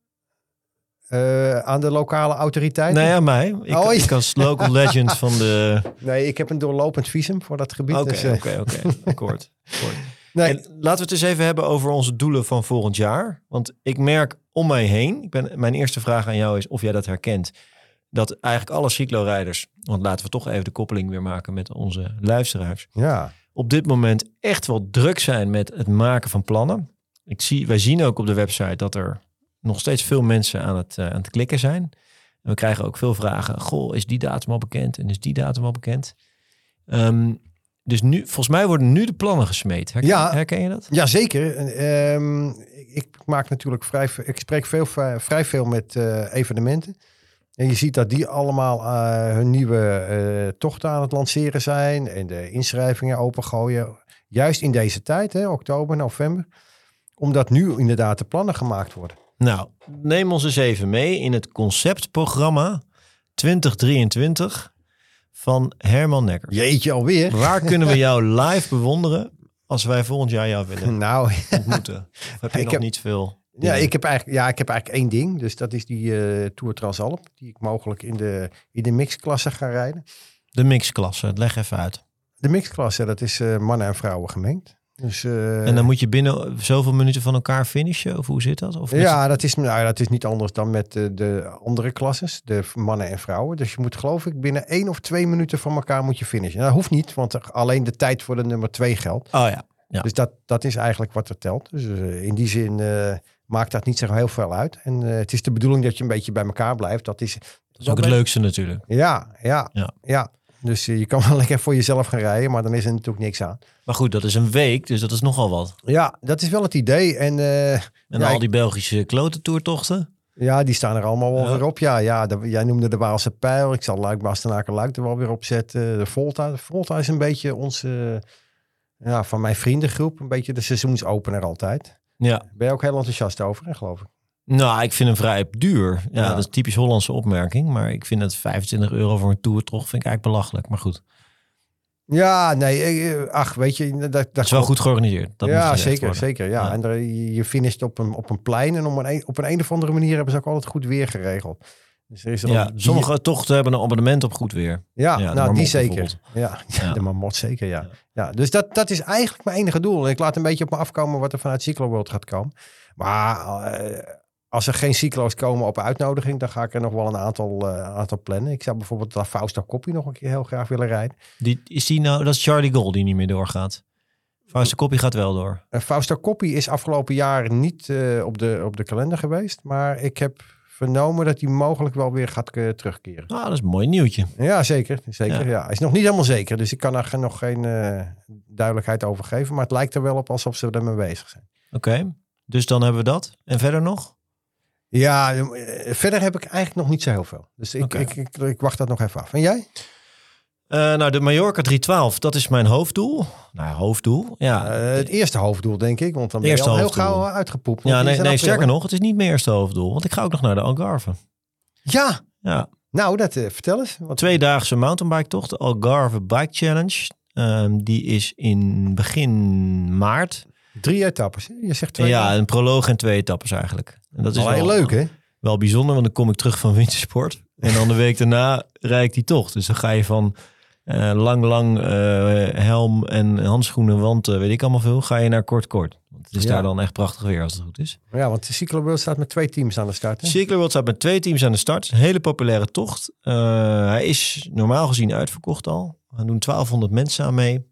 Eh, aan de lokale autoriteit?
Nee, aan mij. Ik,
Oh, ja.
ik als local legend van de...
Nee, ik heb een doorlopend visum voor dat gebied.
Oké,
dus,
oké, oké. Akkoord.
Nee,
En laten we het eens even hebben over onze doelen van volgend jaar. Want ik merk om mij heen, ik ben, mijn eerste vraag aan jou is of jij dat herkent, dat eigenlijk alle cyclorijders, want laten we toch even de koppeling weer maken met onze luisteraars,
ja.
op dit moment echt wel druk zijn met het maken van plannen. Ik zie, wij zien ook op de website dat er nog steeds veel mensen aan het, eh, aan het klikken zijn. En we krijgen ook veel vragen. Goh, is die datum al bekend? En is die datum al bekend? Ehm, dus nu, volgens mij worden nu de plannen gesmeed. Herken,
Ja.
herken je dat?
Jazeker. En, ehm, ik maak natuurlijk vrij, ik spreek veel, vrij veel met eh, evenementen. En je ziet dat die allemaal eh, hun nieuwe eh, tochten aan het lanceren zijn. En de inschrijvingen opengooien. Juist in deze tijd, hè, oktober, november. Omdat nu inderdaad de plannen gemaakt worden.
Nou, neem ons eens even mee in het conceptprogramma 2023 van Herman Nekker.
Jeetje alweer.
Waar kunnen we jou live bewonderen als wij volgend jaar jou willen
Nou,
ontmoeten? Of heb je
Ik
nog
heb-
niet veel?
Ja, ik heb eigenlijk, ja, ik heb eigenlijk één ding. Dus dat is die eh, Tour Transalp. Die ik mogelijk in de, in de mixklasse ga rijden.
De mixklasse, leg even uit.
De mixklasse, dat is eh, mannen en vrouwen gemengd. Dus, eh,
En dan moet je binnen zoveel minuten van elkaar finishen? Of hoe zit dat? Of
ja, dat is, nou, dat is niet anders dan met de, de andere klasses. De mannen en vrouwen. Dus je moet geloof ik binnen één of twee minuten van elkaar moet je finishen. Dat hoeft niet, want alleen de tijd voor de nummer twee geldt.
Oh ja, Ja.
Dus dat, dat is eigenlijk wat er telt. Dus eh, in die zin eh, maakt dat niet zo heel veel uit. En eh, het is de bedoeling dat je een beetje bij elkaar blijft. Dat is,
dat is ook het leukste natuurlijk.
Ja, ja,
Ja.
ja. Dus eh, je kan wel lekker voor jezelf gaan rijden, maar dan is er natuurlijk niks aan.
Maar goed, dat is een week, dus dat is nogal wat.
Ja, dat is wel het idee. En eh,
En
Ja,
al die Belgische klotentoertochten.
Ja, die staan er allemaal wel
Ja.
weer op. Ja, ja de- jij noemde de Waalse Pijl. Ik zal Luik, Bastenaken, Luik er wel weer op zetten. De Volta. De Volta is een beetje onze, ja, van mijn vriendengroep, een beetje de seizoensopener altijd.
Ja.
Ben je ook heel enthousiast over, hè, geloof ik.
Nou, ik vind hem vrij duur. Ja,
Ja.
dat is typisch Hollandse opmerking. Maar ik vind het 25 euro voor een tour toch vind ik eigenlijk belachelijk. Maar goed,
Ja, nee, eh, ach, weet je, dat, dat
het is wel goed georganiseerd. Dat
ja, zeker, zeker. Ja.
Ja.
En er, je finisht op een, op een plein en een, op een, een of andere manier hebben ze ook altijd goed weer geregeld. Dus er is er
Ja, sommige tochten hebben een abonnement op goed weer.
Ja, nou die zeker. Ja, ja. De marmot zeker, ja. ja. dus dat, dat is eigenlijk mijn enige doel. En ik laat een beetje op me afkomen wat er vanuit Cyclo World gaat komen. Maar eh, als er geen cyclo's komen op uitnodiging, dan ga ik er nog wel een aantal, eh, aantal plannen. Ik zou bijvoorbeeld dat Fausto Koppie nog een keer heel graag willen rijden.
Die, is die nou, dat is Charlie Gold die niet meer doorgaat. Fausto Koppie gaat wel door.
En Fausto Koppie is afgelopen jaar niet eh, op, de, op de kalender geweest. Maar ik heb vernomen dat hij mogelijk wel weer gaat terugkeren.
Nou, dat is een mooi nieuwtje.
Ja, zeker. zeker
Ja.
ja. Hij is nog niet helemaal zeker. Dus ik kan daar nog geen duidelijkheid over geven. Maar het lijkt er wel op alsof ze ermee bezig zijn.
Oké, dus dan hebben we dat. En verder nog?
Ja, eh, verder heb ik eigenlijk nog niet zo heel veel. Dus ik, ik, ik, ik wacht dat nog even af. En jij?
Eh, nou, de Mallorca 312, dat is mijn hoofddoel. Nou, hoofddoel. Ja,
Eh, het eerste hoofddoel, denk ik. Want dan ben je al heel gauw uitgepoept.
ja nee, nee sterker nog, het is niet mijn eerste hoofddoel. Want ik ga ook nog naar de Algarve.
Ja,
Ja,
nou, dat, vertel eens. Wat,
tweedaagse mountainbike tocht, de Algarve Bike Challenge. Ehm, die is in begin maart.
Drie etappes. Je zegt twee.
ja, een proloog en twee etappes eigenlijk. En dat is
Al heel
wel,
leuk, hè?
wel bijzonder, want dan kom ik terug van wintersport. En dan de week daarna rijd ik die tocht. Dus dan ga je van eh, lang, lang eh, helm en handschoenen, want eh, weet ik allemaal veel, ga je naar kort, kort. Want het is
Ja.
daar dan echt prachtig weer als het goed is.
Ja, want de Cyclo World staat met twee teams aan de start. Hè?
Cyclo World staat met twee teams aan de start. Een hele populaire tocht. Hij is normaal gezien uitverkocht al. Er doen 1200 mensen aan mee.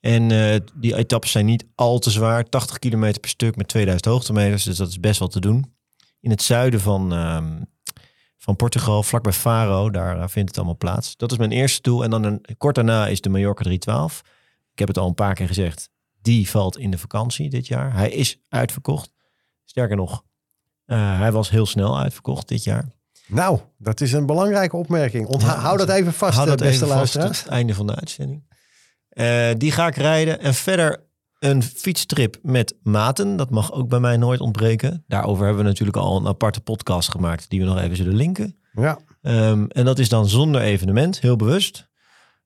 En eh, die etappes zijn niet al te zwaar. 80 kilometer per stuk met 2000 hoogtemeters. Dus dat is best wel te doen. In het zuiden van, ehm, van Portugal, vlakbij Faro, daar vindt het allemaal plaats. Dat is mijn eerste doel. En dan een, kort daarna is de Mallorca 312. Ik heb het al een paar keer gezegd. Die valt in de vakantie dit jaar. Hij is uitverkocht. Sterker nog, eh, hij was heel snel uitverkocht dit jaar.
Nou, dat is een belangrijke opmerking. Onthoud
Ja,
dat even vast,
dat
eh, beste
even vast het einde van de uitzending. Eh, die ga ik rijden. En verder een fietstrip met maten. Dat mag ook bij mij nooit ontbreken. Daarover hebben we natuurlijk al een aparte podcast gemaakt. Die we nog even zullen linken.
Ja,
Ehm, en dat is dan zonder evenement, heel bewust.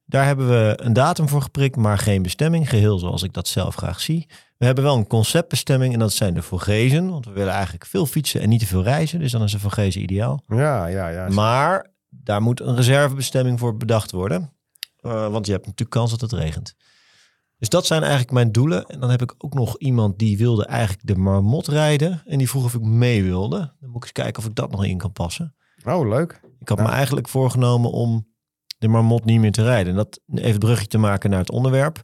Daar hebben we een datum voor geprikt, maar geen bestemming. Geheel zoals ik dat zelf graag zie. We hebben wel een conceptbestemming en dat zijn de Vogezen. Want we willen eigenlijk veel fietsen en niet te veel reizen. Dus dan is een Vogezen ideaal.
ja, ja. ja.
Maar daar moet een reservebestemming voor bedacht worden. Eh, want je hebt natuurlijk kans dat het regent. Dus dat zijn eigenlijk mijn doelen. En dan heb ik ook nog iemand die wilde eigenlijk de marmot rijden. En die vroeg of ik mee wilde. Dan moet ik eens kijken of ik dat nog in kan passen.
Oh, leuk.
Ik had
Ja.
me eigenlijk voorgenomen om de marmot niet meer te rijden. En dat even brugje te maken naar het onderwerp.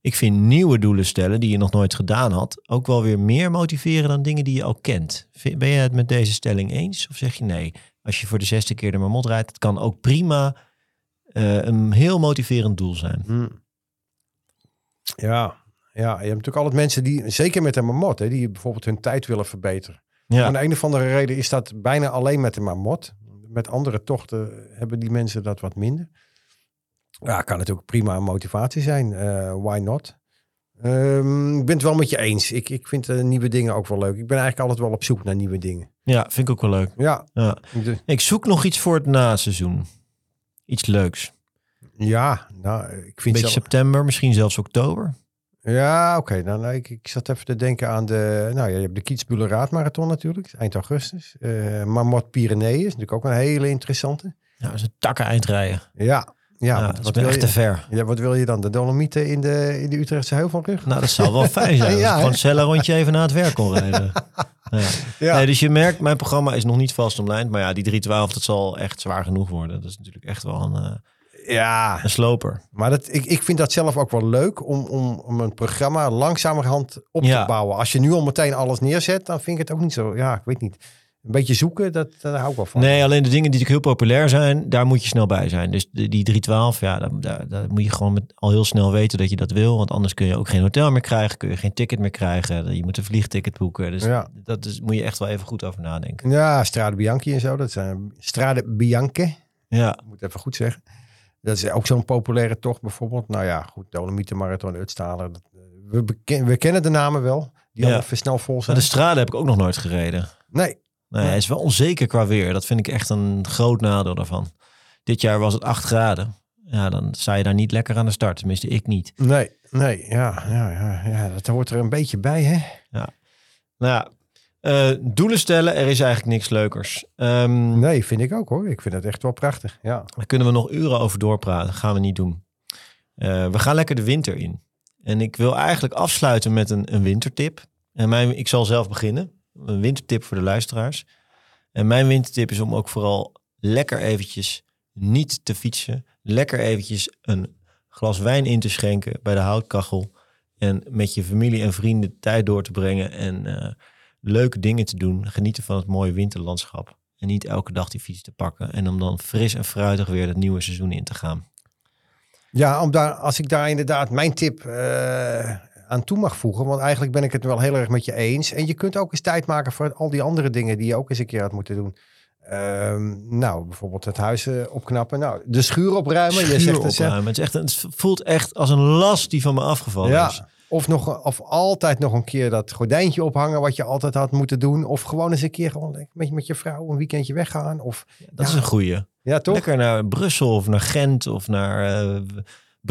Ik vind nieuwe doelen stellen die je nog nooit gedaan had... ook wel weer meer motiveren dan dingen die je al kent. Ben je het met deze stelling eens? Of zeg je nee, als je voor de zesde keer de marmot rijdt... het kan ook prima eh, een heel motiverend doel zijn.
Hm. Ja. ja, je hebt natuurlijk altijd mensen die, zeker met de marmot, hè, die bijvoorbeeld hun tijd willen verbeteren.
Ja,
een of andere reden is dat bijna alleen met de marmot. Met andere tochten hebben die mensen dat wat minder. Ja, kan natuurlijk prima een motivatie zijn. Eh, why not? Ehm, ik ben het wel met je eens. Ik, ik vind eh, nieuwe dingen ook wel leuk. Ik ben eigenlijk altijd wel op zoek naar nieuwe dingen.
ja, vind ik ook wel leuk.
Ja,
Ja. Ik zoek nog iets voor het naseizoen. Iets leuks.
ja nou, ik
Een
vind
beetje
zelf-
september, misschien zelfs oktober.
Ja, oké. Dan nou, ik, ik zat even te denken aan de... Nou ja, je hebt de Kietsbuller Raadmarathon natuurlijk. Eind augustus. Eh Marmot Pyreneeën is natuurlijk ook een hele interessante.
Ja, dat is een takken eindrijden.
Ja, ja,
Ja, dat is echt
je,
te ver.
ja, wat wil je dan? De Dolomieten in de, in de Utrechtse Heuvelrug?
Nou, dat zou wel fijn zijn.
Ja,
gewoon cellen rondje even na het werk kon rijden. Ja.
Ja.
Nee, dus je merkt, mijn programma is nog niet vast omlijnd. Maar ja, die 312, dat zal echt zwaar genoeg worden. Dat is natuurlijk echt wel een, eh,
ja,
een sloper.
maar dat, ik, ik vind dat zelf ook wel leuk om, om, om een programma langzamerhand op
Ja.
te bouwen. Als je nu al meteen alles neerzet, dan vind ik het ook niet zo. Ja, ik weet niet. Een beetje zoeken, dat, daar hou ik wel van.
Nee, alleen de dingen die natuurlijk heel populair zijn, daar moet je snel bij zijn. Dus die 312, ja, daar, daar, daar moet je gewoon met, al heel snel weten dat je dat wil. Want anders kun je ook geen hotel meer krijgen, kun je geen ticket meer krijgen. Je moet een vliegticket boeken. Dus
Ja.
dat is, moet je echt wel even goed over nadenken.
Ja, Strade Bianchi en zo. Dat zijn Strade Bianche.
Ja,
Ik moet even goed zeggen. Dat is ook zo'n populaire tocht bijvoorbeeld. Nou ja, goed, Dolomieten Marathon, Utstaler. eh, We, we kennen de namen wel. Die
Ja.
al even snel vol
maar
zijn.
de strade heb ik ook nog nooit gereden.
Nee,
Nee, hij is wel onzeker qua weer. Dat vind ik echt een groot nadeel daarvan. Dit jaar was het 8 graden. Ja, dan sta je daar niet lekker aan de start. Tenminste, ik niet.
nee, nee. Ja, ja, ja, ja, dat hoort er een beetje bij, hè?
Nou ja, eh, doelen stellen, er is eigenlijk niks leukers. Ehm,
Nee, vind ik ook hoor. Ik vind het echt wel prachtig. Ja.
Daar kunnen we nog uren over doorpraten. gaan we niet doen. Eh, we gaan lekker de winter in. En ik wil eigenlijk afsluiten met een, een wintertip. En mijn, ik zal zelf beginnen. Een wintertip voor de luisteraars. En mijn wintertip is om ook vooral lekker eventjes niet te fietsen. Lekker eventjes een glas wijn in te schenken bij de houtkachel. En met je familie en vrienden tijd door te brengen. En eh, leuke dingen te doen. Genieten van het mooie winterlandschap. En niet elke dag die fiets te pakken. En om dan fris en fruitig weer het nieuwe seizoen in te gaan.
Ja, om daar, als ik daar inderdaad mijn tip eh, aan toe mag voegen. Want eigenlijk ben ik het wel heel erg met je eens. En je kunt ook eens tijd maken voor al die andere dingen die je ook eens een keer had moeten doen. Ehm, nou, bijvoorbeeld het huis eh, opknappen. Nou, de schuur opruimen. je
Schuur
zegt het, hè?
opruimen. Het, is echt, het voelt echt als een last die van me afgevallen is.
Ja. Of, nog, of altijd nog een keer dat gordijntje ophangen wat je altijd had moeten doen. Of gewoon eens een keer gewoon met, met je vrouw een weekendje weggaan. Of,
Dat is een goeie.
ja, toch?
Lekker naar Brussel of naar Gent of naar eh,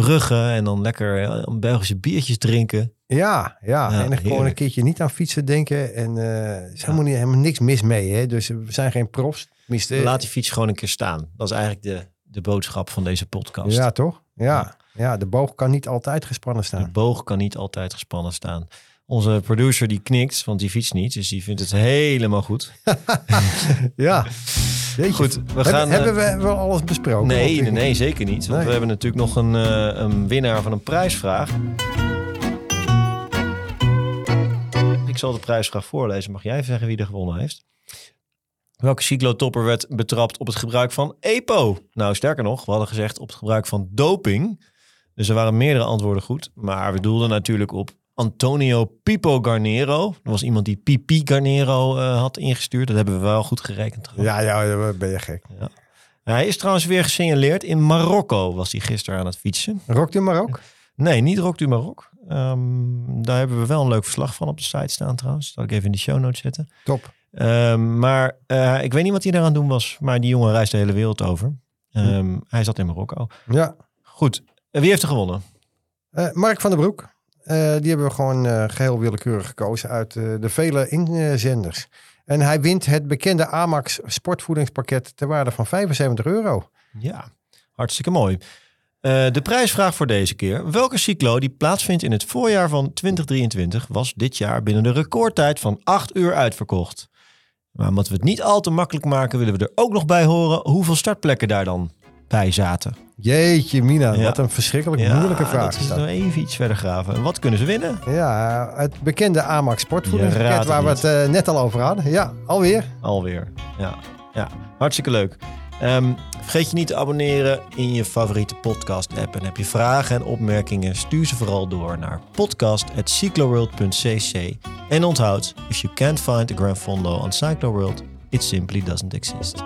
Brugge. En dan lekker eh, Belgische biertjes drinken.
Ja, ja.
Ja,
en dan gewoon een keertje niet aan fietsen denken. En eh, er is helemaal, niet, helemaal niks mis mee. Hè? Dus we zijn geen profs. Tenminste,
Laat die fiets gewoon een keer staan. Dat is eigenlijk de, de boodschap van deze podcast.
Ja, toch? Ja. ja, de boog kan niet altijd gespannen
De
staan.
boog kan niet altijd gespannen staan. Onze producer die knikt, want die fietst niet. Dus die vindt het helemaal goed.
Ja. Jeetje.
Goed, we gaan... eh,
hebben we wel alles besproken?
Nee, nee, nee, zeker niet. Want
Nee.
we hebben natuurlijk nog een, eh, een winnaar van een prijsvraag. Ik zal de prijsvraag voorlezen. Mag jij even zeggen wie er gewonnen heeft? Welke cyclotopper werd betrapt op het gebruik van EPO? Nou, sterker nog, we hadden gezegd op het gebruik van doping. Dus er waren meerdere antwoorden goed. Maar we doelden natuurlijk op Antonio Pipo Garnero. Dat was iemand die Pipi Garnero eh, had ingestuurd. Dat hebben we wel goed gerekend. trouwens.
Ja, ja, ben je gek.
Hij is trouwens weer gesignaleerd. In Marokko was hij gisteren aan het fietsen.
Rokt u maar ook?
Nee, niet Rock du Maroc. Ehm, daar hebben we wel een leuk verslag van op de site staan trouwens. Dat zal ik even in de show notes zetten.
Top.
Ehm, maar eh, ik weet niet wat hij eraan doen was. Maar die jongen reist de hele wereld over. Ehm, Hij zat in Marokko.
Ja.
Goed. Wie heeft er gewonnen?
Eh, Mark van der Broek. Eh, die hebben we gewoon eh, geheel willekeurig gekozen uit eh, de vele inzenders. En hij wint het bekende Amax sportvoedingspakket ter waarde van 75 euro.
Ja, hartstikke mooi. De prijsvraag voor deze keer. Welke cyclo die plaatsvindt in het voorjaar van 2023 was dit jaar binnen de recordtijd van 8 uur uitverkocht? Maar omdat we het niet al te makkelijk maken, willen we er ook nog bij horen hoeveel startplekken daar dan bij zaten.
Jeetje mina,
Ja.
wat een verschrikkelijk moeilijke vraag
dat
is
nog even iets verder graven. En wat kunnen ze winnen?
Ja, het bekende Amax sportvoedingspakket waar we het eh, net al over hadden. Ja, alweer.
Alweer. Ja, ja. hartstikke leuk. Ehm, vergeet je niet te abonneren in je favoriete podcast-app. En heb je vragen en opmerkingen, stuur ze vooral door naar podcast.cycloworld.cc. En onthoud, if you can't find a Grand Fondo on Cycloworld, it simply doesn't exist.